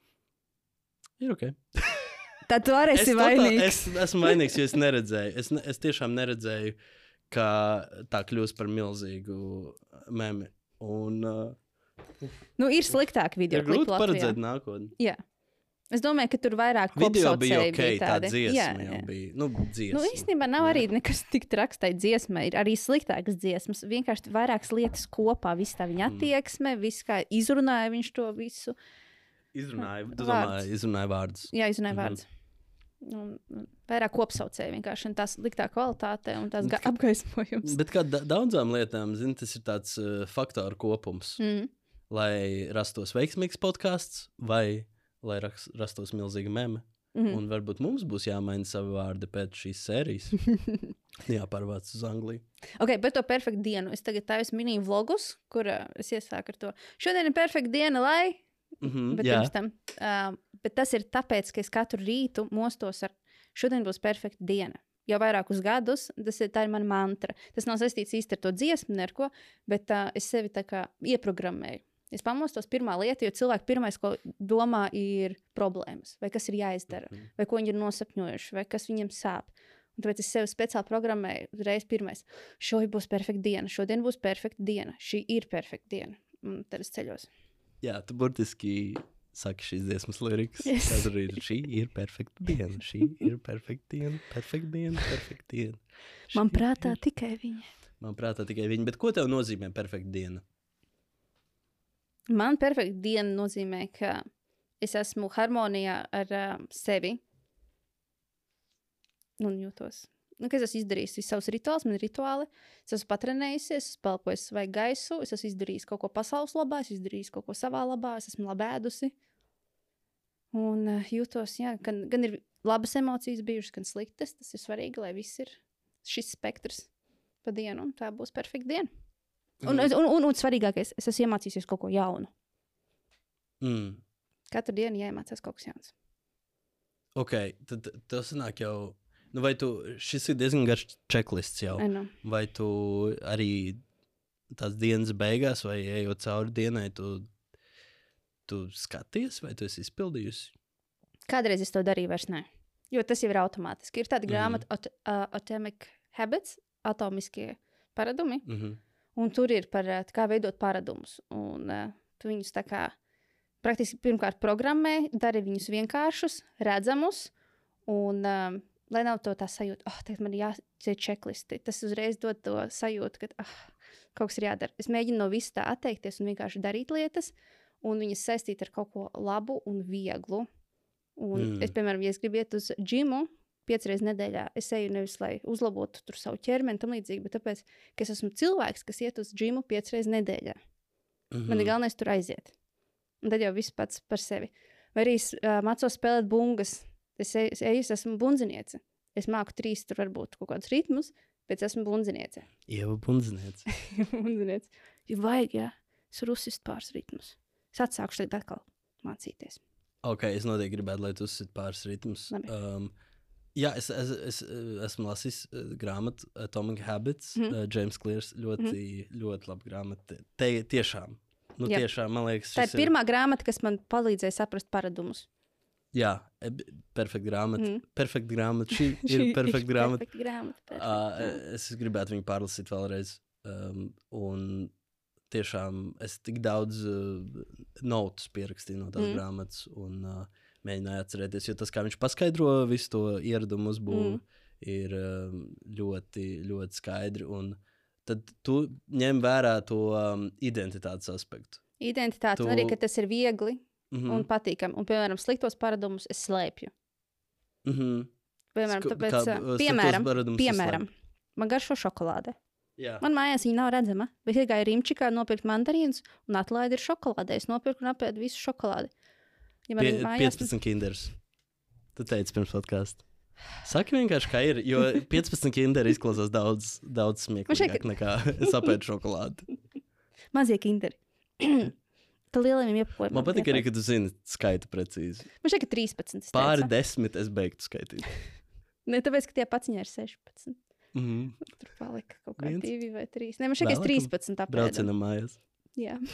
Ir ok. <laughs> Tad tu arī esi totāli- vainīgs. Es esmu vainīgs, jo es neredzēju. Es, ne, es tiešām neredzēju, ka tā kļūs par milzīgu memi. Un uh, Nu, ir sliktāki video. ir grūti paredzēt nākotni. Jā. Es domāju, ka tur vairāk Video bija ok, tā tādi. dziesma Jā, jā. bija. Nu, dziesma. Nu, īstenībā nav arī nekas tik traks tai dziesmai. Ir arī sliktākas dziesmas. Vienkārši vairākas lietas kopā. Viss tā Mm. viņa attieksme, viss kā izrunāja viņš to visu. Vārds. domāji, izrunāju vārdus. Jā, izrunāja mm vārds. Un, vairāk kopsaucēji vienkārši un tās liktā kvalitāte un tās apgaismojums. Bet kā da daudzām lietām, zini, tas ir tāds uh, faktoru kopums. Mm. Lai rastos veiksmīgs podkāsts, vai lai ras rastos milzīga meme. Mm. Un varbūt mums būs jāmaina savi vārdi pēc šīs sērijas. <laughs> Jāpārvāc uz Angliju. Ok, par to perfektu dienu. Es tagad taisu mini vlogus, kur uh, es iesāku ar to. Šodien ir perfekta diena, lai. Mhm, Bet, jā, tam, uh, bet tas ir tāpēc, ka es katru rītu mostos ar šodien būs perfekta diena. Jau vairākus gadus tas ir, ir mana mantra. Tas nav saistīts īsti ar to dziesmu, ne ar ko, bet uh, es sevi tā kā ieprogrammēju. Es pamostos pirmā lieta, jo cilvēki pirmais, ko domā, ir problēmas, vai kas ir jāizdara, Mhm. vai ko viņi ir nosapņojuši, vai kas viņiem sāp. Un tāpēc es sev speciāli programmēju, uzreiz pirmais. Šodien būs perfekta diena, šodien būs perfekta diena, šī ir perfekta diena. Un tad es ceļos. jā, tu burtiski saki šīs dziesmas lirikas. Yes. Tas arī ir šī ir perfekta diena. Šī ir perfekta diena, perfekta diena, perfekta diena. Šī Man prātā ir- tikai viņa. Man prātā tikai viņa. Bet ko tev nozīmē perfekta diena? Man perfekta diena nozīmē, ka es esmu harmonijā ar uh, sevi. Un jūtos. Nu, es esmu izdarījis visus savus rituālus, man ir rituāli. Es esmu patrenējusies, es pelpoju svaigu gaisu, es esmu izdarījis kaut ko pasaules labā, es esmu izdarījis kaut ko savā labā, es esmu labi ēdusi. Un uh, jūtos, jā, gan, gan ir labas emocijas bijušas, gan sliktas. Tas ir svarīgi, lai viss ir šis spektrs pa dienu, un tā būs perfekta diena. Un, Mhm. un, un, un svarīgākais, es esmu iemācījies kaut ko jaunu. Mm. Katru dienu jāiemācās kaut kas jauns. Ok, tad tas nāk jau. Nu, vai tu, šis ir diezgan garš checklists jau. I know. Vai tu arī tās dienas beigās, vai ejot cauri dienai, tu, tu skaties, vai tu esi izpildījusi? Kādreiz es to darīju, vairs ne. Jo tas jau ir automātiski. Ir tāda Mhm. grāmata, ot, uh, Atomic Habits, atomiskie paradumi, Mm -hmm. Un tur ir par uh, kā veidot paradumus. Un uh, tu viņus tā kā praktiski pirmkārt programmē, dari viņus vienkāršus, redzamus, un um, lai nav to tā sajūta, oh, tagad man ir jāceļ checklisti. Tas uzreiz dod to sajūtu, ka ah, kaut kas ir jādara. Es mēģinu no vis tā atteikties un vienkārši darīt lietas, un viņas saistīt ar kaut ko labu un vieglu. Un mm. es, piemēram, ja es gribu iet uz džimu, piecas reizes nedēļā, es eju nevis lai uzlabotu savu ķermeni, tam līdzīgi, bet tāpēc, ka es esmu cilvēks, kas iet uz džimu piecas reizes nedēļā. Mm Mm. Man ir galvenais tur aiziet. Un tad jau viss pats par sevi. Vai arī es uh, mācos spēlēt bungas. Es eju, es, eju, es esmu bundziniece. Es māku trīs, tur varbūt kaut kādus ritmus, bet es esmu bundziniece. Ieva bundzniece. bundziniece. <laughs> Ja vajag, jā, es varu uzsist pāris ritmus. Es atsākšu tagad atkal mācīties. Ok, es noteikti gribētu, lai tu uzsit pāris ritmus. Labi. Um, Jā, es, es, es eh, esmu lasījis uh, grāmatu Atomic Habits. Mm uh, James Clears ļoti, mm ļoti labi grāmata. Te tiešām. Nu, Jā. tiešām, man liekas, Tā ir pirmā grāmata, kas man palīdzēja saprast paradumus. Jā, e, perfekta grāmata. Mm. Perfekta grāmata. Šī <laughs> ir perfekta grāmata. Perfekta grāmata. Uh, perfekta grāmata. es gribētu viņu pārlasīt vēlreiz. Um, un tiešām es tik daudz uh, notus pierakstīju no tās mm. grāmatas un uh, mēģināju atcerēties. Jo tas, kā viņš paskaidro visu to ieradumu uzbūvi, Mm. ir um, ļoti, ļoti skaidri. Un tad tu ņem vērā to um, identitātes aspektu. Identitāte, tu- arī, ka tas ir viegli Mm mm. un patīkami. Un, piemēram, sliktos paradumus es slēpju. mm -hmm. Piemēram, tāpēc, kā, piemēram, piemēram man garšo šokolāde. Jā. Man mājās viņa nav redzama, bet iegāju Rīmčikā nopirkt mandarīnus, un atlaide ir šokolādē. Es nopirku un apēdu visu šokolādi. Ja Pie, mājās, 15 kinders. Tu teici pirms podkāstā. Saki vienkārši, kā ir. Jo 15 kinderi izklausās daudz, daudz smieklīgāk šķiet, nekā es apēdu šokolādi. mazie kinderi. <clears throat> Tā lieliem iepakojumam. Man patīk arī, ka tu zini skaitu precīzi. Man šķiet, ka 13. es Pāri teicu. desmit es beigtu skaitīt. <laughs> Ne, tāpēc, ka tie paciņi ir 16. Mm -hmm. Tur palika kaut kā Viens. divi vai trīs. Nē, man es Vēlākam 13. apēdu. Braucienam mājās. Jā. <laughs>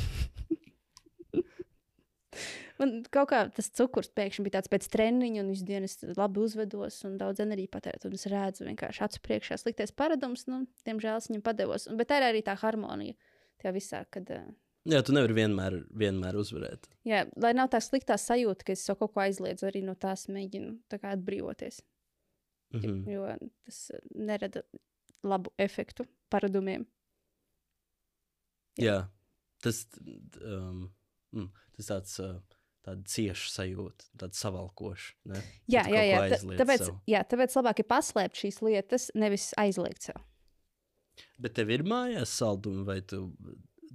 Man kaut kā tas cukurs pēkšņi bija tāds pēc treniņa, un visu dienu es labi uzvedos un daudz enerģiju patērēju. Un es redzu, vienkārši acu priekšā sliktais paradums. Nu, diemžēl es viņam padevos. Bet tā ir arī tā harmonija. Tajā visā, kad, Jā, tu nevari vienmēr, vienmēr uzvarēt. jā, lai nav tā sliktā sajūta, ka es savu kaut ko aizliedzu, arī no tās mēģinu tā atbrīvoties. Mm -hmm. Jo tas nerada labu efektu paradumiem. Jā, tas, um, mm, tas tāds. Uh, Tāda cieša sajūta, tāda savalkoša. Ne? Jā, jā, jā. tāpēc, sev. jā, tāpēc labāk ir paslēpt šīs lietas, nevis aizliegt sev. Bet tev ir mājās saldumi, vai tu,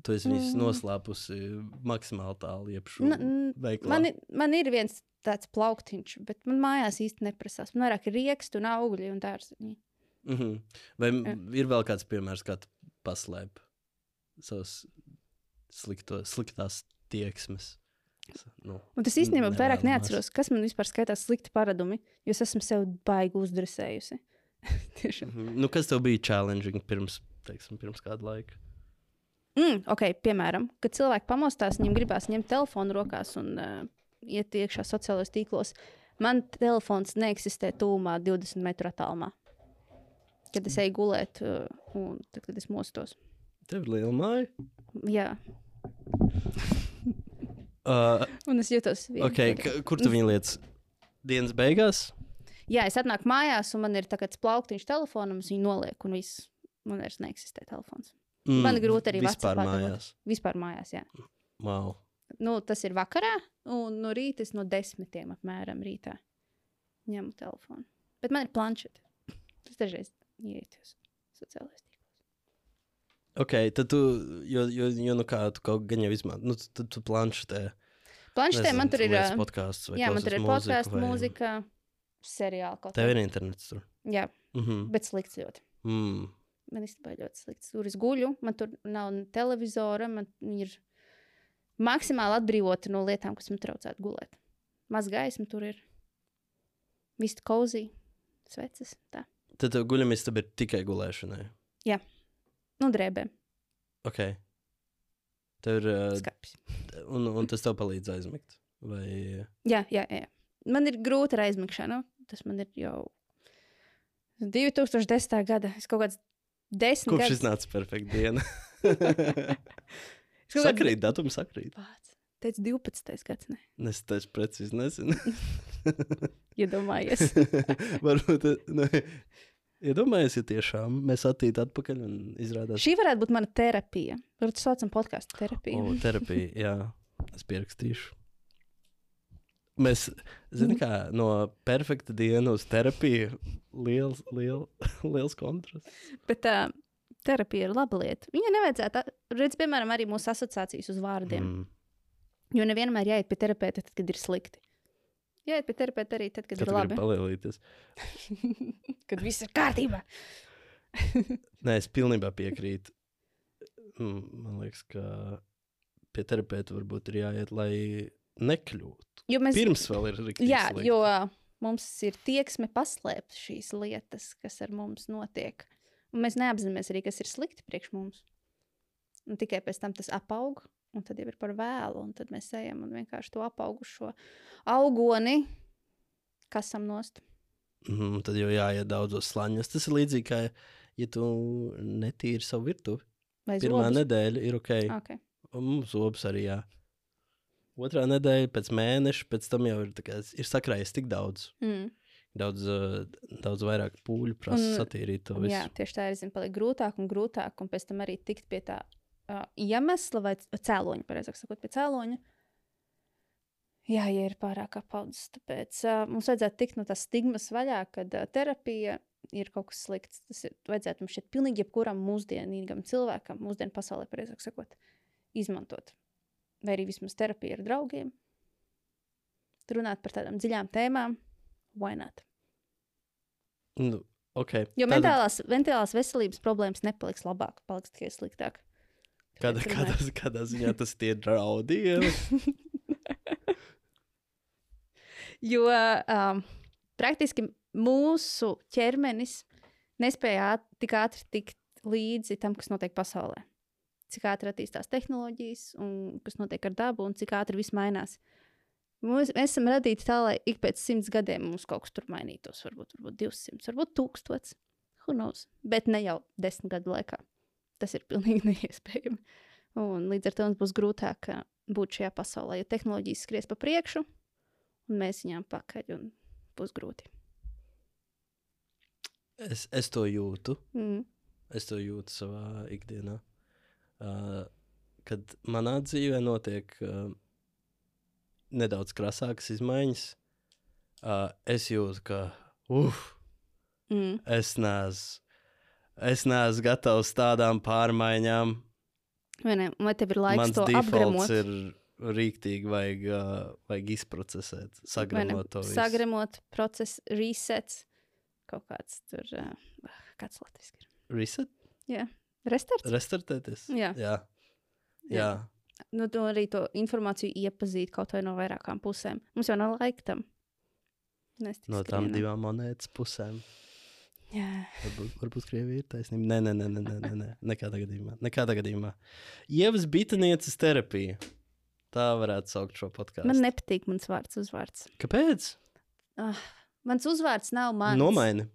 tu esi Mm. noslēpusi maksimāli tālu iepšu? Man, man ir viens tāds plauktiņš, bet man mājās īsti neprasās. Man vairāk ir rieksti un augļi un dārziņi. Mm -hmm. Vai Jā. ir vēl kāds piemērs, kā tu paslēp savas slikto, sliktās tieksmes? Nu, Un tas īstenībā vairāk neatceros, kas man vispār skaitās slikti paradumi, jo es esmu sev baigi uzdresējusi. <laughs> -hmm. nu, kas tev bija challenging pirms, teiksim, pirms kāda laika? Mm, ok, piemēram, kad cilvēki pamostās, viņiem gribās ņemt telefonu rokās un uh, iet iekšā sociālajos tīklos. Man telefons neeksistē tūmā 20 metru attālumā. Kad es eju gulēt, uh, un tad, kad es mostos. Tev ir liela māja. Jā, <laughs> Uh, un es jūtos viena. okay, kur tu viņu lietas? Dienas beigās? Jā, es atnāku mājās, un man ir tāds plauktiņš telefonam, es viņu nolieku, un viss. Man vairs neeksistē telefons. Mm, Man grūti arī vispār mājās. Vispār mājās, jā. Wow. Nu, tas ir vakarā, un no rīta es no desmitiem apmēram rītā ņemu telefonu. Bet man ir planšete. <laughs> Es dažreiz ieitos sociālajos tīklos. Ok, tad tu, jo, jo, jo nu kā, tu kaut gan jau izmanto, nu, tu, tu planšetē. Planšetē man tur ir. podkāsts. Jā, man tur ir podkāsts, mūzika, seriāli kaut Tev kā. ir internets tur. Jā, Mhm. bet slikts ļoti. Mm. Man īstenībā ļoti slikts. Tur es guļu, man tur nav televizora, man ir maksimāli atbrīvota no lietām, kas man traucētu gulēt. Maz gaisma tur ir. Viss kozī, sveces, tā. Tad tev guļamistaba ir tikai gulēšanai. Nu, drēbēm, Ok. Tev ir. Uh, skapis. un, un tas tev palīdz aizmigt. Vai. Jā, jā, jā. Man ir grūti ar aizmigšanu. Tas man ir jau 2010. gada. Es kaut kāds desmit Kopš gadus- iznāca perfekta diena. Sakrīt, datums sakrīt. Pats. Teicu 12. gads, ne? Es taču precīzi nezinu. <laughs> Iedomājies. <laughs> Varbūt. Nu, Iedomājieties, ja tiešām mēs attīstītu atpakaļ un izrādās, Šī varētu būt mana terapija. Varbūt saucam podkāstu terapiju. oh, terapija, <laughs> jā, es pierakstīšu. Mēs, zinām, kā no perfekta dienas uz terapiju, liels, <laughs> liels, liels kontrasts. Bet tā terapija ir laba lieta. Viņa nevajadzētu, redz, piemēram, arī mūsu asociācijas uz vārdiem. Mm. Jo nevienmēr jāiet pie terapeita, tad, kad ir slikti. Jāiet pie terapeita arī tad, kad Kad ir labi. palielīties. <laughs> kad viss ir kārtībā. <laughs> Nē, es pilnībā piekrītu. Man liekas, ka pie terapeita varbūt ir jāiet, lai nekļūtu. Jo mēs, Pirms vēl ir rīktīgi. jā, slikti. jo mums ir tieksme paslēpt šīs lietas, kas ar mums notiek. Un mēs neapzināmies arī, kas ir slikti priekš mums. Un tikai pēc tam tas apaug, un tad jau ir par vēlu. Un tad mēs ejam un vienkārši to apaugušo augoni kasam nost. Mm, tad jau jāiet daudzos slāņos. Tas ir līdzīgi, kā ja tu netīri savu virtuvi. Vai Pirmā zobus? nedēļa ir ok. Okay. Un mums zobs arī jā. Otrā nedēļa, pēc mēneša, pēc tam jau ir, kā, ir sakrājies tik daudz. Mm. Daudz, uh, daudz vairāk pūļu prasa Un- satīrīt to visu. Jā, tieši tā ir. Zin, paliek grūtāk un grūtāk, un pēc tam arī tikt pie tā uh, iemesla vai cēloņa, pareizāk sakot, pie cēloņa. Jā, ja ir pārāk apaudzis. Tāpēc uh, mums vajadzētu tikt no tās stigmas vaļā, kad uh, terapija ir kaut kas slikts. Tas ir, vajadzētu mums šeit pilnīgi jebkuram mūsdienīgam cilvēkam, mūsdienu pasaulē, pareizāk sakot, izmantot. Vai arī vismaz terapija ar draugiem. Runāt par tādām dziļām tēmām, why not? Nu, okay. Jo mentālās, mentālās veselības problēmas nepaliks labāk, paliks tikai sliktāk. Tāpēc kādā, kādā ziņā tas tie draudi? Jo um, praktiski mūsu ķermenis nespēja āt, tik ātri tikt līdzi tam, kas notiek pasaulē. Cik ātri attīstās tehnoloģijas, un kas notiek ar dabu, un cik ātri viss mainās. Mums, mēs esam radīti tā, lai ik pēc simts gadiem mums kaut kas tur mainītos. Varbūt, varbūt 200, varbūt 1000. Who knows? Bet ne jau desmit gadu laikā. Tas ir pilnīgi <laughs> neiespējami. Un līdz ar to mums būs grūtāk būt šajā pasaulē, jo tehnoloģijas skries pa priekšu, un mēs viņām pakaļ, un būs grūti. Es, es to jūtu. Mm. Es to jūtu savā ikdienā. Uh, kad manā dzīvē notiek uh, nedaudz krasākas izmaiņas, uh, es jūtu, ka uf, Mm. es neesmu. Es neesmu gatavs tādām pārmaiņām. Vai, ne? Vai tev ir laiks Mans to apgremot? ir rīktīgi, vajag, uh, vajag izprocesēt, sagremot to visu. Sagremot, process, resets, kaut kāds tur, uh, kāds latviski ir. Reset? Restarts? Restartēties? Jā. Jā. Jā. Nu, to arī to informāciju iepazīt kaut vai no vairākām pusēm. Mums jau nav laika tam. No tām divām monētas pusēm. Jā. Varbūt, varbūt Krievija ir taisnība. Nē, nē, nē, nē, nē, nē, nē. nekādā gadījumā. Nekādā gadījumā. Ievas bitnieces terapija. Tā varētu saukt šo podkāstu. Man nepatīk mans vārds, uzvārds. Kāpēc? Ah, mans uzvārds nav mans. Nomaini.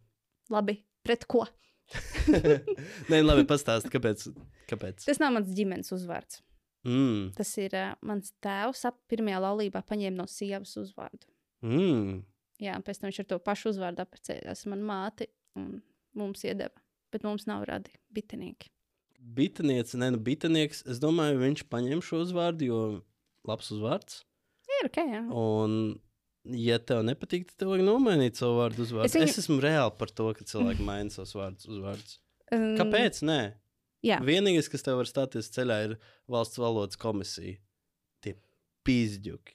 Labi, pret ko? <laughs> nē, labi, pastāsti, kāpēc. kāpēc? Tas nav mans ģimenes uzvārds. Mm, Tas ir uh, mans tēvs. Ap pirmajā laulībā paņēma no sievas uzvārdu. mm. Jā, un pēc tam viņš ar to pašu uzvārdu apprecējās man māti un mums iedeva. Bet mums nav radi bitinieki. Bitniece, nē, nu, bitnieks. Es domāju, viņš paņem šo uzvārdu, jo labs uzvārds. Ir ok, jā. Un, ja tev nepatīk, tad tev vajag nomainīt savu vārdu uzvārdu. Es, viņu... es esmu reāli par to, ka cilvēki maina savus vārdus uzvārdus. Um, Kāpēc? Nē. Jā, Vienīgais, kas tev var stāties ceļā, ir valsts valodas komisija. Tie pīzdņuki.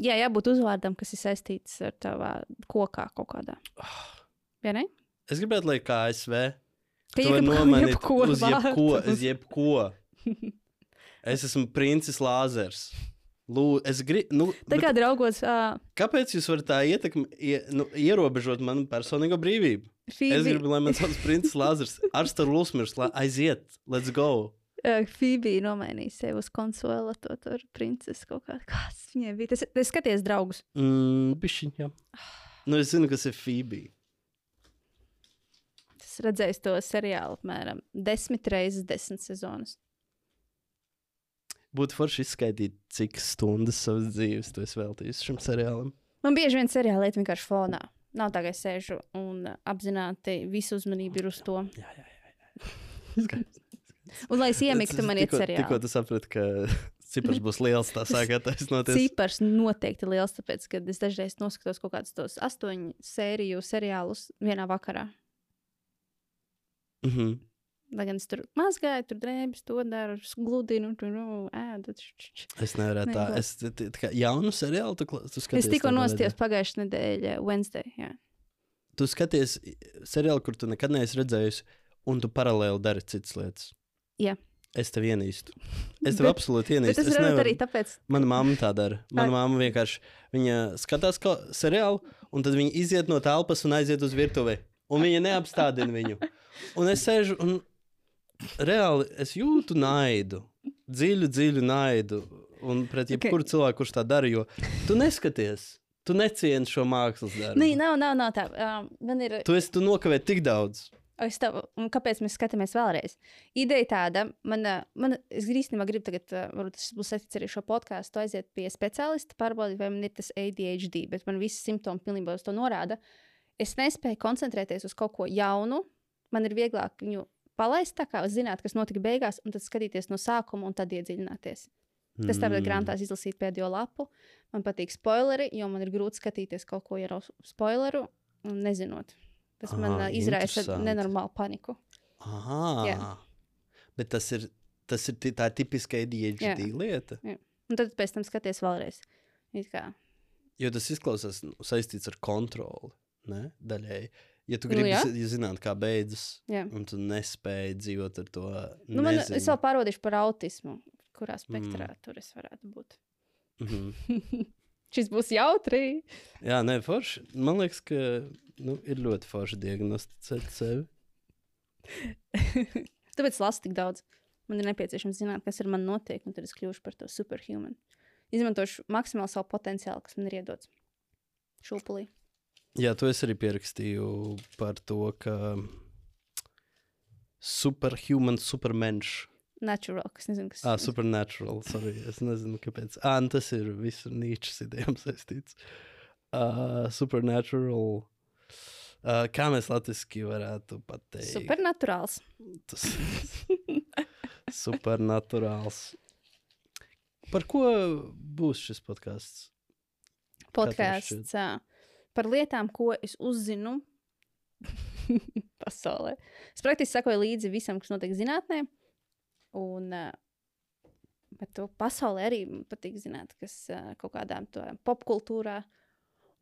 jā, jābūt uzvārdam, kas ir saistīts ar tavā kokā kaut kādā. Vai ne? Es gribētu, lai kā ASV to var nomainīt jebko uz jebko. Uz jebko. <laughs> Es esmu princis Lāzers. Lū, es gribu, nu, Tā bet kā draugos, uh, kāpēc jūs varat tā ietekmi, ie, nu, ierobežot manu personīgo brīvību? Es Phoebe, gribu, lai mans sauc princis Lāzers. <laughs> Ar staru Lūsmirs, lai aiziet, let's go. uh, Phoebe nomainīja sevi uz konsuela, to tur princesi kaut kā. Kas viņai bija? Tas, tas skaties draugus. Mm, bišķiņ, jā. Nu, es zinu, kas ir Phoebe. Redzējis to seriālu apmēram desmit reizes, desmit sezonas. Būtu forši izskaidrot, cik stundas savas dzīves tu esi veltījis šim seriālam. Man bieži vien seriāli iet vienkārši fonā. Nav tā, ka es sēžu un apzināti visu uzmanību ir uz to. Jā, jā, jā. <laughs> Skaidrs. Un lai es iemiktu, man Tikko- seriāli. Tikko tu saprati, ka <laughs> cipars būs liels, tā sāk attaisnoties. Cipars noteikti liels, tāpēc, ka es dažreiz noskatos kaut kādus tos astoņu sēriju seriālus vienā vakarā. Mhm. Lai gan es tur mazgāju, tur drēbes, to daru, gludinu, tur nu, ēdu. Es nevaru tā. Neko. Es tā kā jaunu seriālu tu, tu skaties. Es tikko nostājos pagājušajā nedēļā, Wednesday. Jā. Tu skaties seriālu, kur tu nekad neesi redzējusi, un tu paralēli dari citas lietas. Jā. Es tev ienīstu. <laughs> Es tev Bet- absolūti ienīstu. Es varbūt nevaru- arī tāpēc, Mana mamma tā dara. Mana mamma vienkārši viņa skatās seriālu, un tad viņa iziet no telpas un aiziet uz virtuvi. Un viņa neapstādina viņu. Un es sēžu un reāli es jūtu naidu. Dziļu, dziļu naidu. Un pret jebkuru okay. cilvēku, kurš tā dara, jo tu neskaties. Tu necieni šo mākslas darbu. Nē, nav, nav, nav tā. Uh, man ir Tu, esi, tu nokavē tik daudz. Es tev, un kāpēc mēs skatāmies vēlreiz? Ideja tāda, man, man es īstenībā gribu tagad, varbūt tas būs saistīts arī ar šo podkāstu, aiziet pie speciālista, pārbaudīt, vai man ir tas ADHD, bet man visi simptomi pilnībā uz to norāda. Es nespēju koncentrēties uz kaut ko jaunu. Man ir vieglāk viņu palaist, tā kā zināt, kas notika beigās, un tad skatīties no sākuma un tad iedziļināties. Tas tāpat Mm. grāmatās izlasīt pēdējo lapu. Man patīk spoileri, jo man ir grūti skatīties kaut ko ar spoileru, un nezinot. Tas man Ā, ā, izraisa nenormālu paniku. Aha. Jā. Bet tas ir, tas ir tā tipiska ADHD lieta. Un tad pēc tam skaties vēlreiz. Jo tas izklausās saistīts ar kontroli. Ne? Daļēji. Ja tu Nu, gribi zi- ja zināt, kā beidzas, Jā. un tu nespēji dzīvot ar to, Nu, man, es vēl pārbaudīšu par autismu, kurā spektrā mm. tur es varētu būt. Mhm. <laughs> Šis būs jautri. Jā, nē, forši. Man liekas, ka nu, ir ļoti forši diagnosticēt sevi. <laughs> Tāpēc lasu tik daudz. Man ir nepieciešams zināt, kas ar mani notiek, un tad es kļūšu par to superhuman. Izmantošu maksimāli savu potenciālu, kas man ir iedots. Šūpulī. Jā, to es arī pierakstīju par to, ka superhuman, supermensch. Natural, kas nezinu, kas Ah, supernatural. Sorry, es nezinu, kāpēc. Ah, nu tas ir visur nīčs idejām <laughs> saistīts. Uh, supernatural. Uh, kā mēs latviešu varētu pateikt? Supernaturāls. Tas <laughs> supernaturāls. Par ko būs šis podkāsts? Podkāsts ā, par lietām, ko es uzzinu <laughs> pasaulē. Es praktiski sekoju līdzi visam, kas notiek zinātnē. Un par to pasaulē arī patīk zināt, kas ā, kaut kādā popkultūrā.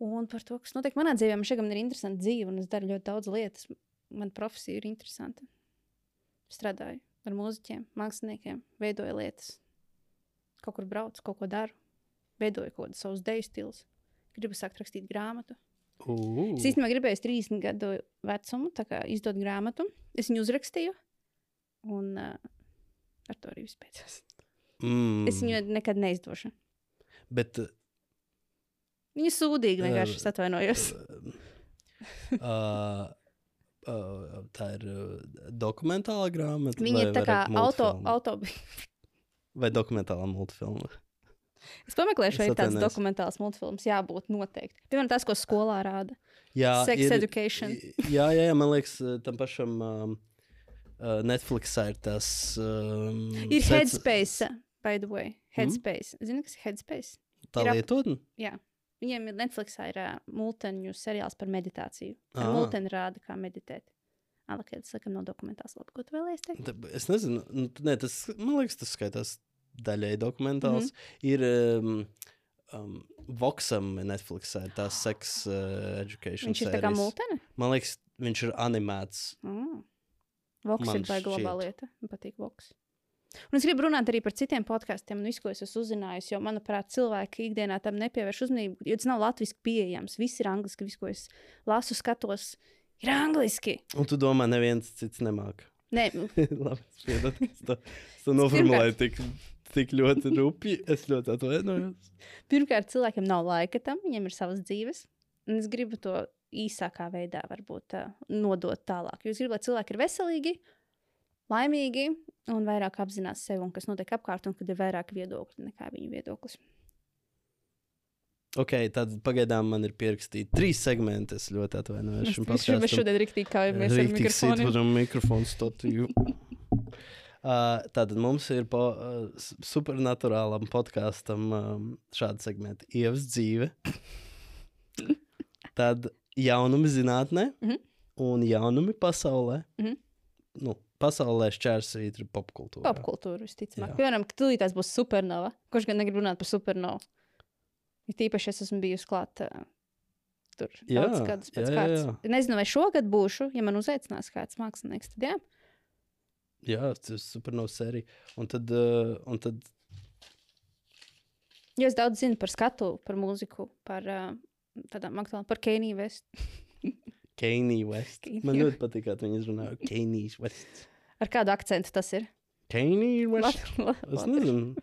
Un par to, kas notiek manā dzīvē. Man šeit ir interesanta dzīve, un es daru ļoti daudz lietas. Man profesija ir interesanta. Strādāju ar mūziķiem, māksliniekiem, veidoju lietas. Kaut kur braucu, kaut ko daru. Veidoju kaut kādus savus deju stilus. Gribu sākt rakstīt grāmatu. Uh, Es īstenībā gribēju 30 gadu vecumu tā kā izdot grāmatu. Es viņu uzrakstīju, un uh, ar to arī viss beidzās. mm, Es viņu nekad neizdošu. Bet, Viņa sūdīgi vienkārši es atvainojos. uh, uh, tā ir uh, dokumentāla grāmata. Viņa ir tā kā auto, auto. Vai dokumentālā multfilma? Es pameklēšu, vai tāds dokumentāls multfilms. Jā, būtu noteikti. Piemēram, tas, ko skolā rāda. Jā, Sex ir, education. Jā, jā, jā, man liekas, uh, tam pašam um, uh, Netflixā ir tas. Um, Ir sec- Headspace, by the way. Headspace. Mm. Zini, kas ir Headspace? Tā ir lietotne? Jā. Viņiem ir Netflixā ir uh, multeņu seriāls par meditāciju. Ar Ā. multeni rāda, kā meditēt. Alakēta, sakam, no dokumentāls. Labi, ko tu vēlējies teikt? Es nezinu, nu, ne, tas, man liekas, tas skaitās daļai dokumentāls. Mm. -hmm. Ir um, um, Voxam Netflixā, ir tās sex uh, education. Viņš ir tā kā sērijas. multeni. Man liekas, viņš ir animēts. Mm. Voks Man ir baigta labā lieta. Man patīk voks. Un es gribu runāt arī par citiem podkāstiem, un visu, ko es esmu uzzinājusi. Jo, manuprāt, cilvēki ikdienā tam nepievērš uzmanību, jo tas nav latviešu pieejams. Viss ir angliski, viss, ko es lasu, skatos, ir angliski. Un tu domā, neviens cits nemāk. Nē, <laughs> Labi, es to, to noformulēju tik, tik ļoti rupji. Es ļoti atvainojos. pirmkārt, cilvēkiem nav laika tam, viņiem ir savas dzīves. Un es gribu to īsākā veidā varbūt, uh, nodot tālāk. Jo es gribu, lai cilvēki ir veselīgi, laimīgi un vairāk apzinās sevi un kas notiek apkārt, un kad ir vairāk viedokļu nekā viņu viedoklis. Ok, tad pagaidām man ir pierakstīti trīs segmenti. Es ļoti atvainojos. Mēs, mēs, mēs šodien rīktīgi kājamies ar Rīktīgi sit mikrofonu. varam mikrofonu stotiju. <laughs> Uh, tātad mums ir po, uh, supernaturālam podkāstam um, šāda segmenta ievas dzīve. <laughs> Tad jaunumi zinātnē Mhm. un jaunumi pasaulē. Mhm. Nu, pasaulē šķērsvīt ir popkultūra. Popkultūra, visticamāk. Jā. Piemēram, ka tūlītās būs supernova. Kurš gan negrib runāt par supernovu? Ir tīpaši es esmu bijusi klāt uh, tur Jā, daudz gadus pēc jā, jā, kārtas. jā. Nezinu, vai šogad būšu, ja man uzaicinās kāds mākslinieks, tad jā. Jā, tas ir supernovs sērija. Un tad, uh, un tad Jo es daudz zinu par skatu, par mūziku, par uh, tādām aktuālām, par Keniju Vestu. Kanye West. <laughs> Man ļoti patīk, kā viņi izrunā. Kanye West. Ar kādu akcentu tas ir? Kanye West. Lat- lat- Es nezinu.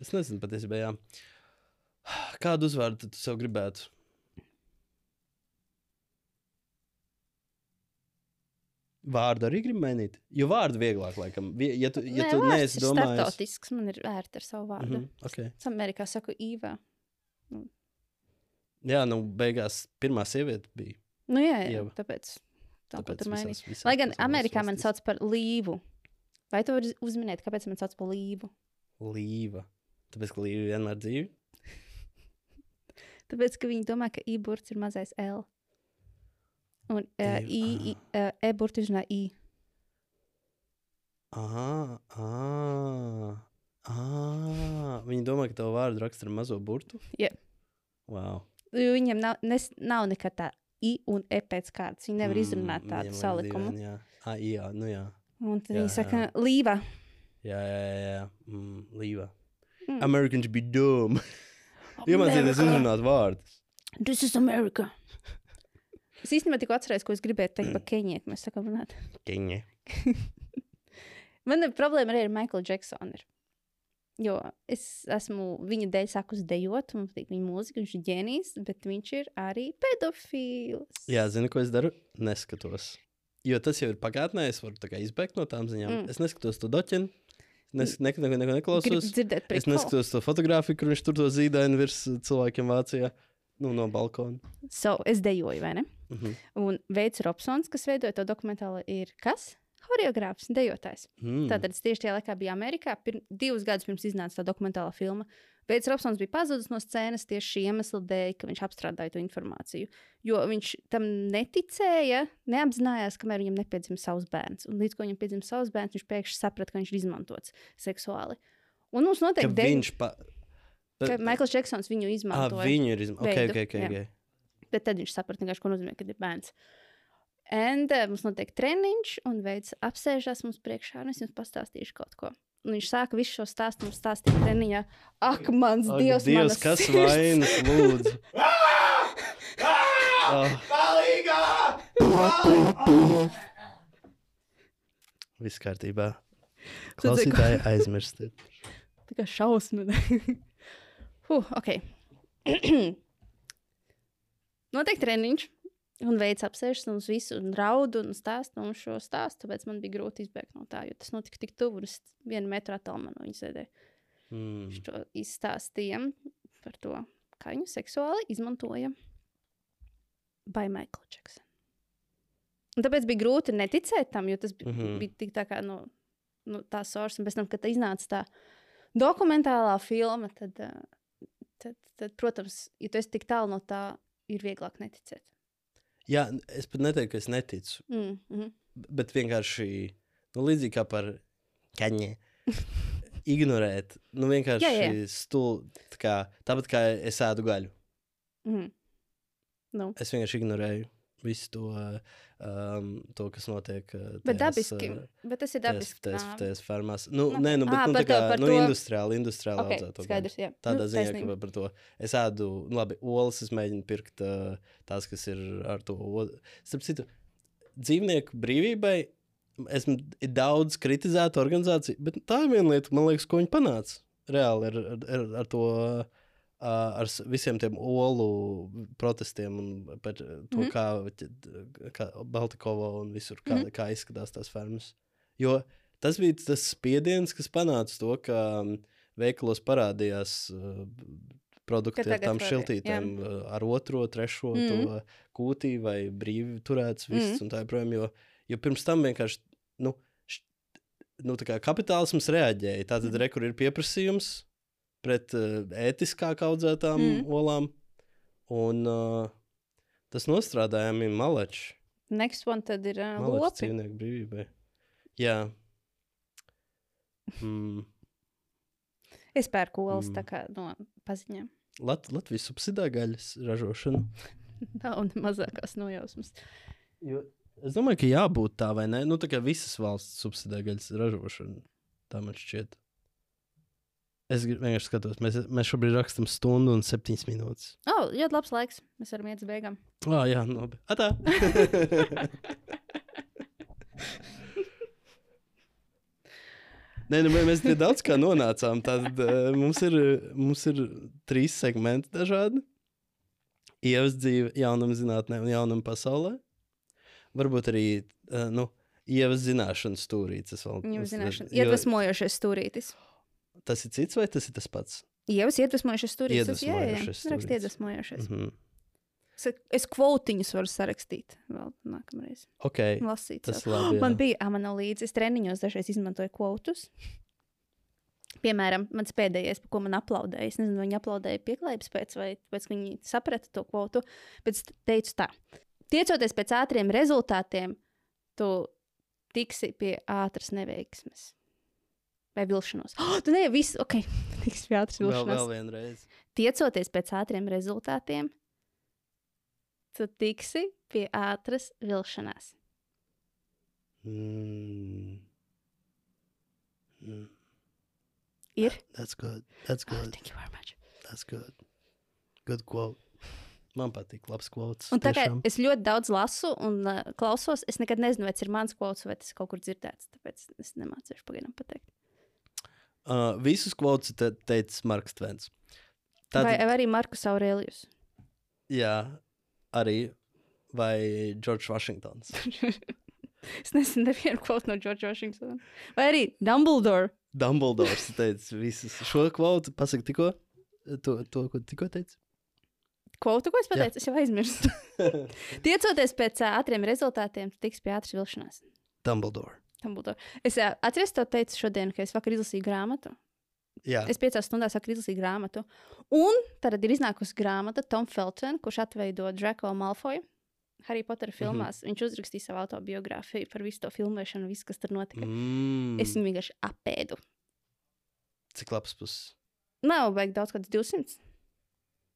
Es nezinu patiesībā. Kādu uzvārdu tu sev gribētu? Vārdu arī grib mainīt. Jo vārdu vieglāk, laikam. Ja tu, ja Nē, tu neesi ir domājis, startautisks, man ir vērta ar savu vārdu. Mm -hmm. okay. Es Amerikā saku īvā. Jā, nu, beigās pirmā sieviete bija. Nu, jā, jā Ieva. tāpēc tā Tāpēc tur mainīt. visās- visās Lai gan Amerikā man sauc par līvu. Vai tu vari uzminēt, kāpēc man sauc par līvu? Līva. Tāpēc, ka līva vienmēr dzīve. <laughs> Tāpēc, ka viņi domā, ka i-burts ir mazais L. Un uh, Dieva, i, i, uh, e-burts izrunā i. Ah, ah, ah. Viņi domā, ka tavu vārdu raksta ar mazo burtu. Jā. Wow. Jo Viņiem nav, nes, nav nekad tā i un e pēc kārtas. Viņi nevar izrunāt Mm, tādu viņiem vajag salikumu. dīvaini, Jā, ah, jā, nu jā. Un tad Jā, viņi saka, līva. Jā, jā, jā. jā. Mm, līva. Mm. Americans be dumb. <laughs> Iemācieties uzrunāt vārdus. This is America. Es īstenībā tikko atceros, ko es gribēju teikt par Keniju, ka mēs sakām runāt. Keņa. <laughs> Man problēma arī ar Jacksonu. Ir. Jo es esmu viņa dēļ sākus dejot, un man patīk viņa mūzika, viņš ir ģēnijs, bet viņš ir arī pedofils. Jā, zini, ko es daru? Neskatos. Jo tas jau ir pagātnē, es varu izbēgt no tām ziņām. Mm. Mm. Es neskatos to doķinu. Es nekad neko, neko Gribu neklausos. par Es neskatos to fotografiju, kur viņš tur to zīdaini virs cilvēkiem Vācijā. Nu, no balkona. So, es dejoju, vai ne? Mhm. Un Veids Robsons, kas veidoja to dokumentālo, ir kas? Horeogrāfs, dejotājs. Mm. Tātad tieši tajā laikā biju Amerikā. Pir, divus gadus pirms iznāca tā dokumentālā filma. Veids Robsons bija pazudis no scēnas tieši šī iemesla dēļ, ka viņš apstrādāja to informāciju. Jo viņš tam neticēja, neapzinājās, kamēr viņam nepiedzima savs bērns. Un līdz ko viņam piedzima savs bērns, viņš pēkšņi saprata, ka viņš ir izmantots seksuāli. Un mums noteikti deju, viņš pa... ka Maikls Džeksons viņu Ah, izmantoja. viņu ir izmantojis. Okay, okay, okay, okay. Bet tad viņš saprata, ko nozīmē, kad ir bērns. Un uh, mums notiek treniņš, un veids apsēžās mums priekšā, un es jums pastāstīšu kaut ko. Un viņš sāka visu šo stāstu mums stāstīt treniņā. Ak, mans Ak, dievs, Dievs kas sirds! vainas, lūdzu? oh. Viss kārtībā. Klausītāji aizmirstiet. Tā kā šausmina. <laughs> huh, ok. <clears throat> Notiek treniņš, un veids apsēžas un uz visu un raud un stāsta mums šo stāstu. Tāpēc man bija grūti izbēgt no tā, jo tas notika tik tuvu. un Es vienu metru attālumā no viņa sēdēju. Mm. Viņš to izstāstīja par to, kā viņu seksuāli izmantoja by Michael Jackson. Un tāpēc bija grūti neticēt tam, jo tas bija, mm. -hmm. bija tik tā kā no, no tā source. Un pēc tam, kad tā iznāca tā dokumentālā filma, tad, uh, tad, tad, protams, ja tu esi tik tālu no tā, ir vieglāk neticēt. Jā, es pat neteiktu, ka es neticu. Mm -hmm. Bet vienkārši nu, līdzīgi kā par kaņē. <laughs> Ignorēt, nu vienkārši stulbi. Tā kā, tāpat kā es ēdu gaļu. Mm nu. Es vienkārši ignorēju visu to, um, to kas notiek. uh, Bet tajās, dabiski. uh, Bet tas ir dabiski. tajās, nāve. tajās fermās. Nu, Ok. nē, nu, bet Ā, nu, tā to- kā par nu, to- industriāli, industriāli Ok, audzēto skaidrs, jā. Tādā Nu, ziņā, taisnība. ka par to es ēdu, nu, labi, olas es mēģinu pirkt tās, kas ir ar to. Starp citu, dzīvnieku brīvībai esmu ir daudz kritizēta organizācija, bet tā ir viena lieta, man liekas, ko viņi panāca reāli ar, ar, ar, ar to. Ar visiem tiem olu protestiem un par to, mm Mhm. -hmm. kā, kā Baltikova un visur, kā, mm -hmm. kā izskatās tās fermas. Jo tas bija tas spiediens, kas panāca to, ka veikalos parādījās uh, produkti ar tām šiltītēm, uh, ar otro, trešo mm Mhm. -hmm. to kūtī vai brīvi turēts viss mm Mhm. -hmm. un tā joprojām. Jo, jo pirms tam vienkārši nu, š, nu, tā kā kapitālisms reaģēja. Tātad, mm. re, kur ir pieprasījums pret uh, ētiskāk audzētām mm. Olām, un uh, tas nostrādājām ir malečs. Next one tad ir uh, Malečs lopi. dzīvnieku brīvībai. Jā. Mm. Es pērku olas Mm. tā kā no paziņām. Lat Latvijas subsidē gaļas ražošanu. <laughs> Nav ne mazākās nojausmas. Jo Es domāju, ka jābūt tā vai ne. Nu, tā kā visas valsts subsidē gaļas ražošanu. Tā man šķiet. Es vienkārši skatos, mēs, mēs šobrīd rakstām stundu un septiņas minūtes. O, oh, ļoti labs laiks. Mēs varam iet uz beigām. Ah, jā, nu, labi. Atā! <laughs> Nē, nu, mē- mēs pie daudz kā nonācām. Tad uh, mums, ir, mums ir trīs segmenti dažādi. Ievas dzīve, jaunam zinātnē un jaunam pasaulē. Varbūt arī, uh, nu, ievas zināšanas stūrītes. vēl- Viņam zināšana. jo Iedvesmojošais stūrītis. Tas ir cits vai tas ir tas pats? Ievas iedvesmojošais stūrītis. Tas- jā, jā, jā. Iedvesmojošais Rakst stūrītis. iedvesmojošais. Mhm. Es, kvotiņus varu sarakstīt vēl nākamreiz. Ok, Lasīt. tas sev. labi. Man jā. bija, man nav līdzi, es treniņos dažreiz izmantoju kvotus. Piemēram, mans pēdējais, par ko man aplaudēja. Es nezinu, vai viņi aplaudēja pieklājības pēc, vai pēc, viņi saprata to kvotu. Bet es teicu tā, tiecoties pēc ātriem rezultātiem, tu tiksi pie ātras neveiksmes. Vai vilšanos. Oh, <gasps> tu neesi viss, ok, <laughs> tiksi pie ātras Vēl, vilšanās. vēl vienreiz. Tiecoties pēc ātriem rezultātiem, tu tiksi pie ātras vilšanās. Mm. Mm. Ir? That's good. That's Oh, good. thank you very much. That's good. Good quote. Man patīk, labs quotes. Un tā kā es ļoti daudz lasu un uh, klausos, es nekad nezinu, vai tas ir mans kvots vai tas kaut kur dzirdēts. Tāpēc es nemācīšu pagaidām pateikt. Uh, visus quotes te, teicis Marks Tvens. Tad... Vai, vai arī Markus Aurēlijus. jā, arī vai Džordžs Vašingtons. <laughs> es nezinu, nevienu kvotu no Džordža Vašingtona. Vai arī Dumbledore. Dumbledors teica visus šo quote. Pasaka tikko, to, to ko tikko teici. Kvotu, ko es pateicu, es jau aizmirsu. <laughs> Tiecoties pēc ātriem rezultātiem, tiks pie ātras vilšanās. Dumbledore. Dumbledore. Es uh, atceros to teicu šodien, ka es vakar izlasīju grāmatu. Jā, Es piecās stundās izlasīju grāmatu. Un tad ir iznākusi grāmata Tom Felton, kurš atveido Draco Malfoju. Harry Potter Mhm. filmās. Mm -hmm. Viņš uzrakstīja savu autobiogrāfiju par visu to filmēšanu, visu, kas tur notika. Mm. mm, Es viņu vienkārši apēdu. cik labs puses. Nav vajag daudz, kāds 200.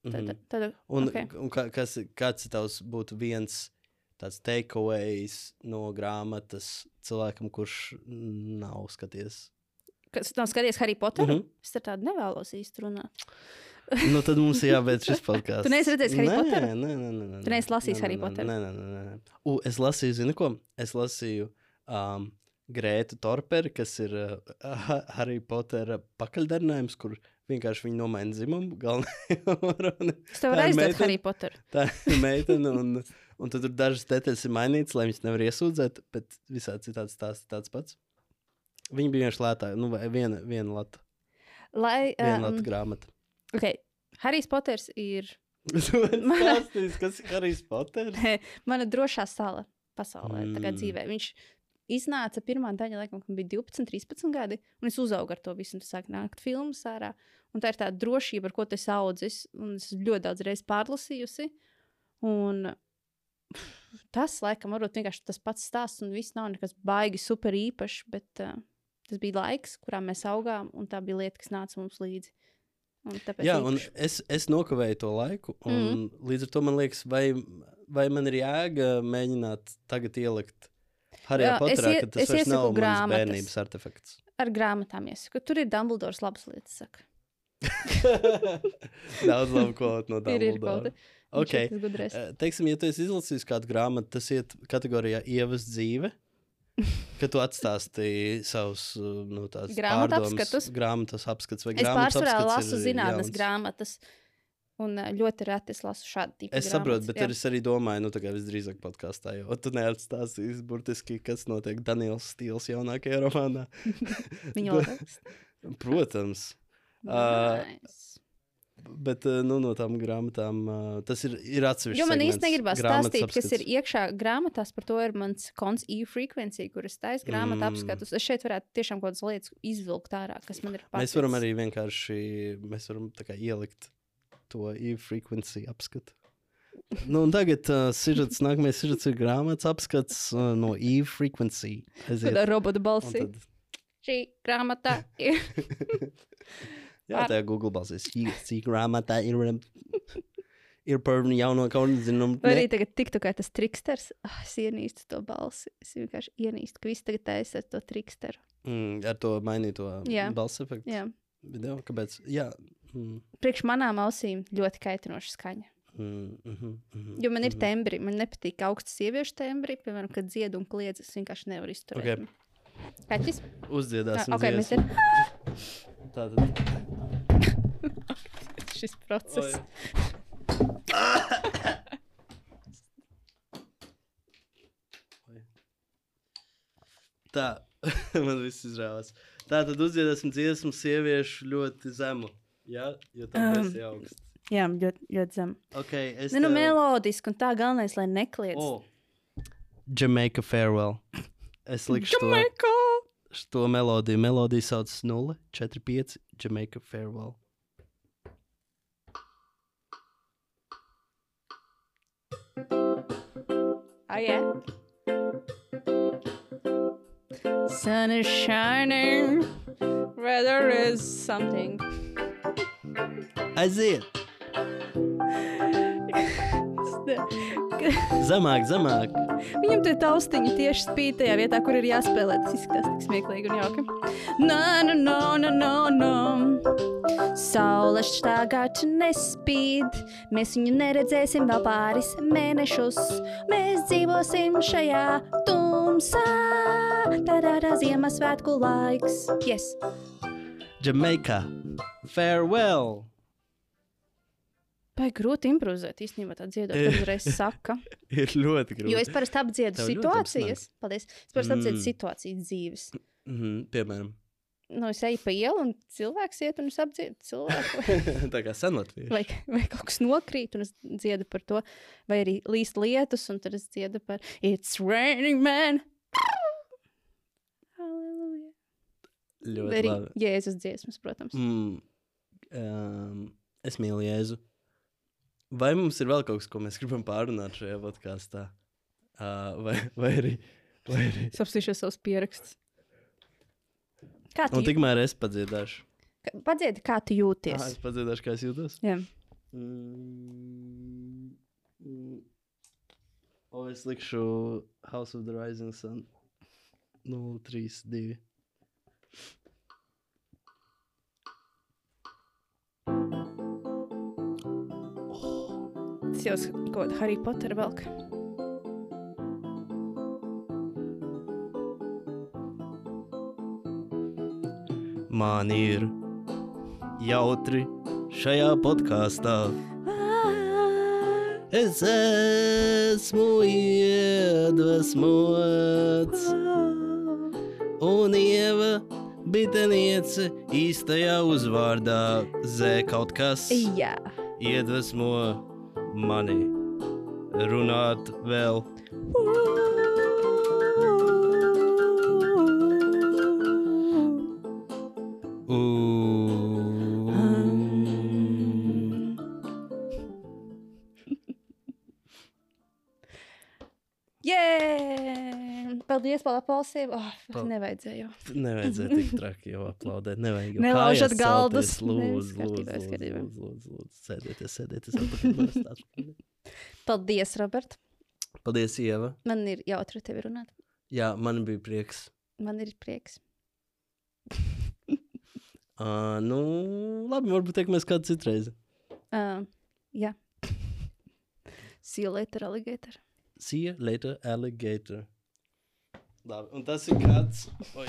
Tad, Mhm. tad, tad, Un, okay. un kā, kas, kāds tavs būtu viens tāds takeaways no grāmatas cilvēkam, kurš nav skaties? Kas nav skatījies Harry Potter? Mm. -hmm. Es ar tādu nevēlos īsti runāt. Nu, tad mums ir jābeidz šis <laughs> podkāsts. Tu neesi redzējis Harry nē, Potteru? Nē, nē, nē, nē. Tu neesi lasījis Nē, Harry nē, Potteru? Nē, nē, nē. nē. U, es lasīju, zini ko? Es lasīju um, Grētu Torperi, kas ir uh, Harry Pottera pakaļdarinājums, kur vienkārši viņi nomaina dzimumu. galvenajā <laughs> Es tev ir aizdot meitene? Harry Potter. Tā ir meitene, un, un tad tur dažas detaļas ir mainītas, lai viņas nevar iesūdzēt, bet visādi citādi stāsts ir tāds pats. Viņa bija vienkārši lētāka, nu, viena, viena lata, Lai, viena um, lata grāmata. okay. Harry Potters ir <laughs> Tu vari <laughs> stāstīt, kas ir Harijs Poters? <laughs> mana drošā sala pasaulē, mm. Mm. dzīvē. Viņš iznāca pirmā daļa, laikam, kad bija 12, 13 gadi, un es uzaugu ar to visu, un tas sāk nākt filmas ārā. Un tā ir tā drošība, ar ko tu esi audzis, un es ļoti daudz reizes pārlasījusi. Un tas, laikam, varbūt vienkārši tas pats stāsts, un viss nav nekas baigi super īpašs, bet uh, tas bija laiks, kurā mēs augām, un tā bija lieta, kas nāca mums līdzi. Un Jā, un īpaši. es, es nokavēju to laiku, un mm. līdz ar to man liekas, vai, vai man ir jēga mēģināt tagad ielikt Harijā Potterā, ka tas vairs nav grāmatas. bērnības artefakts. ar grāmatām iesaku. Tur ir Dumbledores labas lietas. Saka. <laughs> Daudz labu kvotu no <laughs> Ir, ir Dumbledore. kvota. Viņš Okay. Eh, Teiksim, ja tu esi izlasījis kādu grāmatu, tas iet kategorijā ievas dzīve. <laughs> Kad tu atstāstīji savus uh, nu, pārdomas, apskatus? grāmatas apskats vai Es grāmatas pārsvarā apskats lasu ir zinātnīs jauns? grāmatas. Un ā, ļoti reti es lasu šādu tipu. Es saprotu, bet jā. es arī domāju, nu, tā kā visdrīzāk podkāstā, jo tu neatstāstīsi burtiski, kas notiek Daniels Stīls jaunākajā romānā. <laughs> Viņa <laughs> liekas. Protams. Ā, Nice. Bet uh, nu, no tām grāmatām uh, tas ir, ir atsevišķs. Jo man īstenībā negribas stāstīt, kas ir apskats. iekšā grāmatās. Par to ir mans konts e-frequency, kuras taisa grāmatu Mm. apskatus. Es šeit varētu tiešām kaut kādas lietas izvilkt ārā, kas man ir paticis. Mēs varam arī vienkārši varam, ielikt to e-frequency apskatu. Nu, un tagad uh, sižets, <laughs> nākamais sižets ir grāmatas apskats uh, no. Kādā robota balsī. Tad, Šī grāmata ir. <laughs> jā, Ar- tajā Google balsīs. Šī grāmatā ir. <laughs> ir par jauno kaut kādu zinumu. Vai arī tagad tiktu kā tas triksters. Ah, es ienīstu to balsi. Es vienkārši ienīstu, ka viss tagad taisa ar to triksteru. Mm, ar to mainīto balss efektu. Jā. Video, kāpēc? Jā. Mm, Priekš manām ausīm ļoti kaitinoša skaņa. mm, mm, mm, Jo man ir tembri, man nepatīk augsts sieviešu tembri, piemēram, kad dziedu un kliedz. Es vienkārši nevaru izturēt. Ok. Kaķis? Uzdziedāsim. Ah, ok, mēs ir <laughs> Tātad. <laughs> šis process. Oi. <coughs> Tā, <coughs> man viss izrāvās. Tā tad uzdziedāsim dziesmu sieviešu ļoti zemu. Jā, jo tā Um, ir augsts. Jā, ļoti, ļoti zem. Okay, es Ne, nu, tev- melodiski, un tā galvenais, lai nekliedz. O, Jamaica Farewell. Es likšu Jamaica! to melodiju. Melodija sauc 0, 4, 5. Jamaica Farewell. Oh, yeah. Sun is shining, weather is something. Aiziet! Zemāk, zemāk! Viņam tie taustiņi tieši spīd tajā vietā, kur ir jāspēlē. Tas izskatās tik smieklīgi un jauki. Nā, nā, nā, nā, nā, nā. Saule štāgāt nespīd, mēs viņu neredzēsim vēl pāris mēnešus. Mēs dzīvosim šajā tumsā, tādā tā Ziemassvētku laiks. Yes. Jamaica Farewell! Vai grūti improvizēt īstenībā tā dziedāt, kad <laughs> uzreiz saka. <laughs> Ir ļoti grūti. Jo es parasti apdziedu situācijas. Paldies. Es parasti apdziedu Mm. situācijas dzīves. Mm -hmm, piemēram, Nu, es eju pa ielu, un cilvēks iet, un es apdziedu cilvēku. <laughs> tā kā senlatvieši. vai, vai kaut kas nokrīt, un es dziedu par to, vai arī līst lietus, un tad es dziedu par It's raining, man! Halleluja! Vai Ļoti arī labi. Jēzus dziesmas, protams. Mm, um, es mīlu Jēzu. Vai mums ir vēl kaut kas, ko mēs gribam pārunāt šajā podkāstā? Uh, vai, vai arī. Vai arī. Es apsīšu savus pierakstus. Kā tu Un tikmēr es padziedāšu. jū- padziedi, kā tu jūties? Ah, es padziedāšu, kā es jūtos. Jā. Mm, mm. O, es likšu House of the Rising Sun 032. Tas jau kaut kāda Harry Potter velk. Man ir jautri šajā podkāstā. Es esmu iedvesmots, un ieva biteniece īstajā uzvārdā zē kaut kas Jā. iedvesmo mani runāt vēl. Par aplausiem. Oh, Pal- nevajadzēja. Nevajadzēja tik <laughs> traki jau aplaudēt. Nevajag jau Nelaužat galdus. Lūdzu, lūdzu, lūdzu, lūdzu, lūdzu. Sēdieties, sēdieties. Paldies, Robert. Paldies, Ieva. Man ir jautri tevi runāt. Jā, man bija prieks. Man ir prieks. <laughs> Uh, nu, labi, varbūt tiekamies kādu citreiz. Uh, jā. <laughs> See you later, alligator. See you later, alligator. Labi, un tas ir kāds. Oi.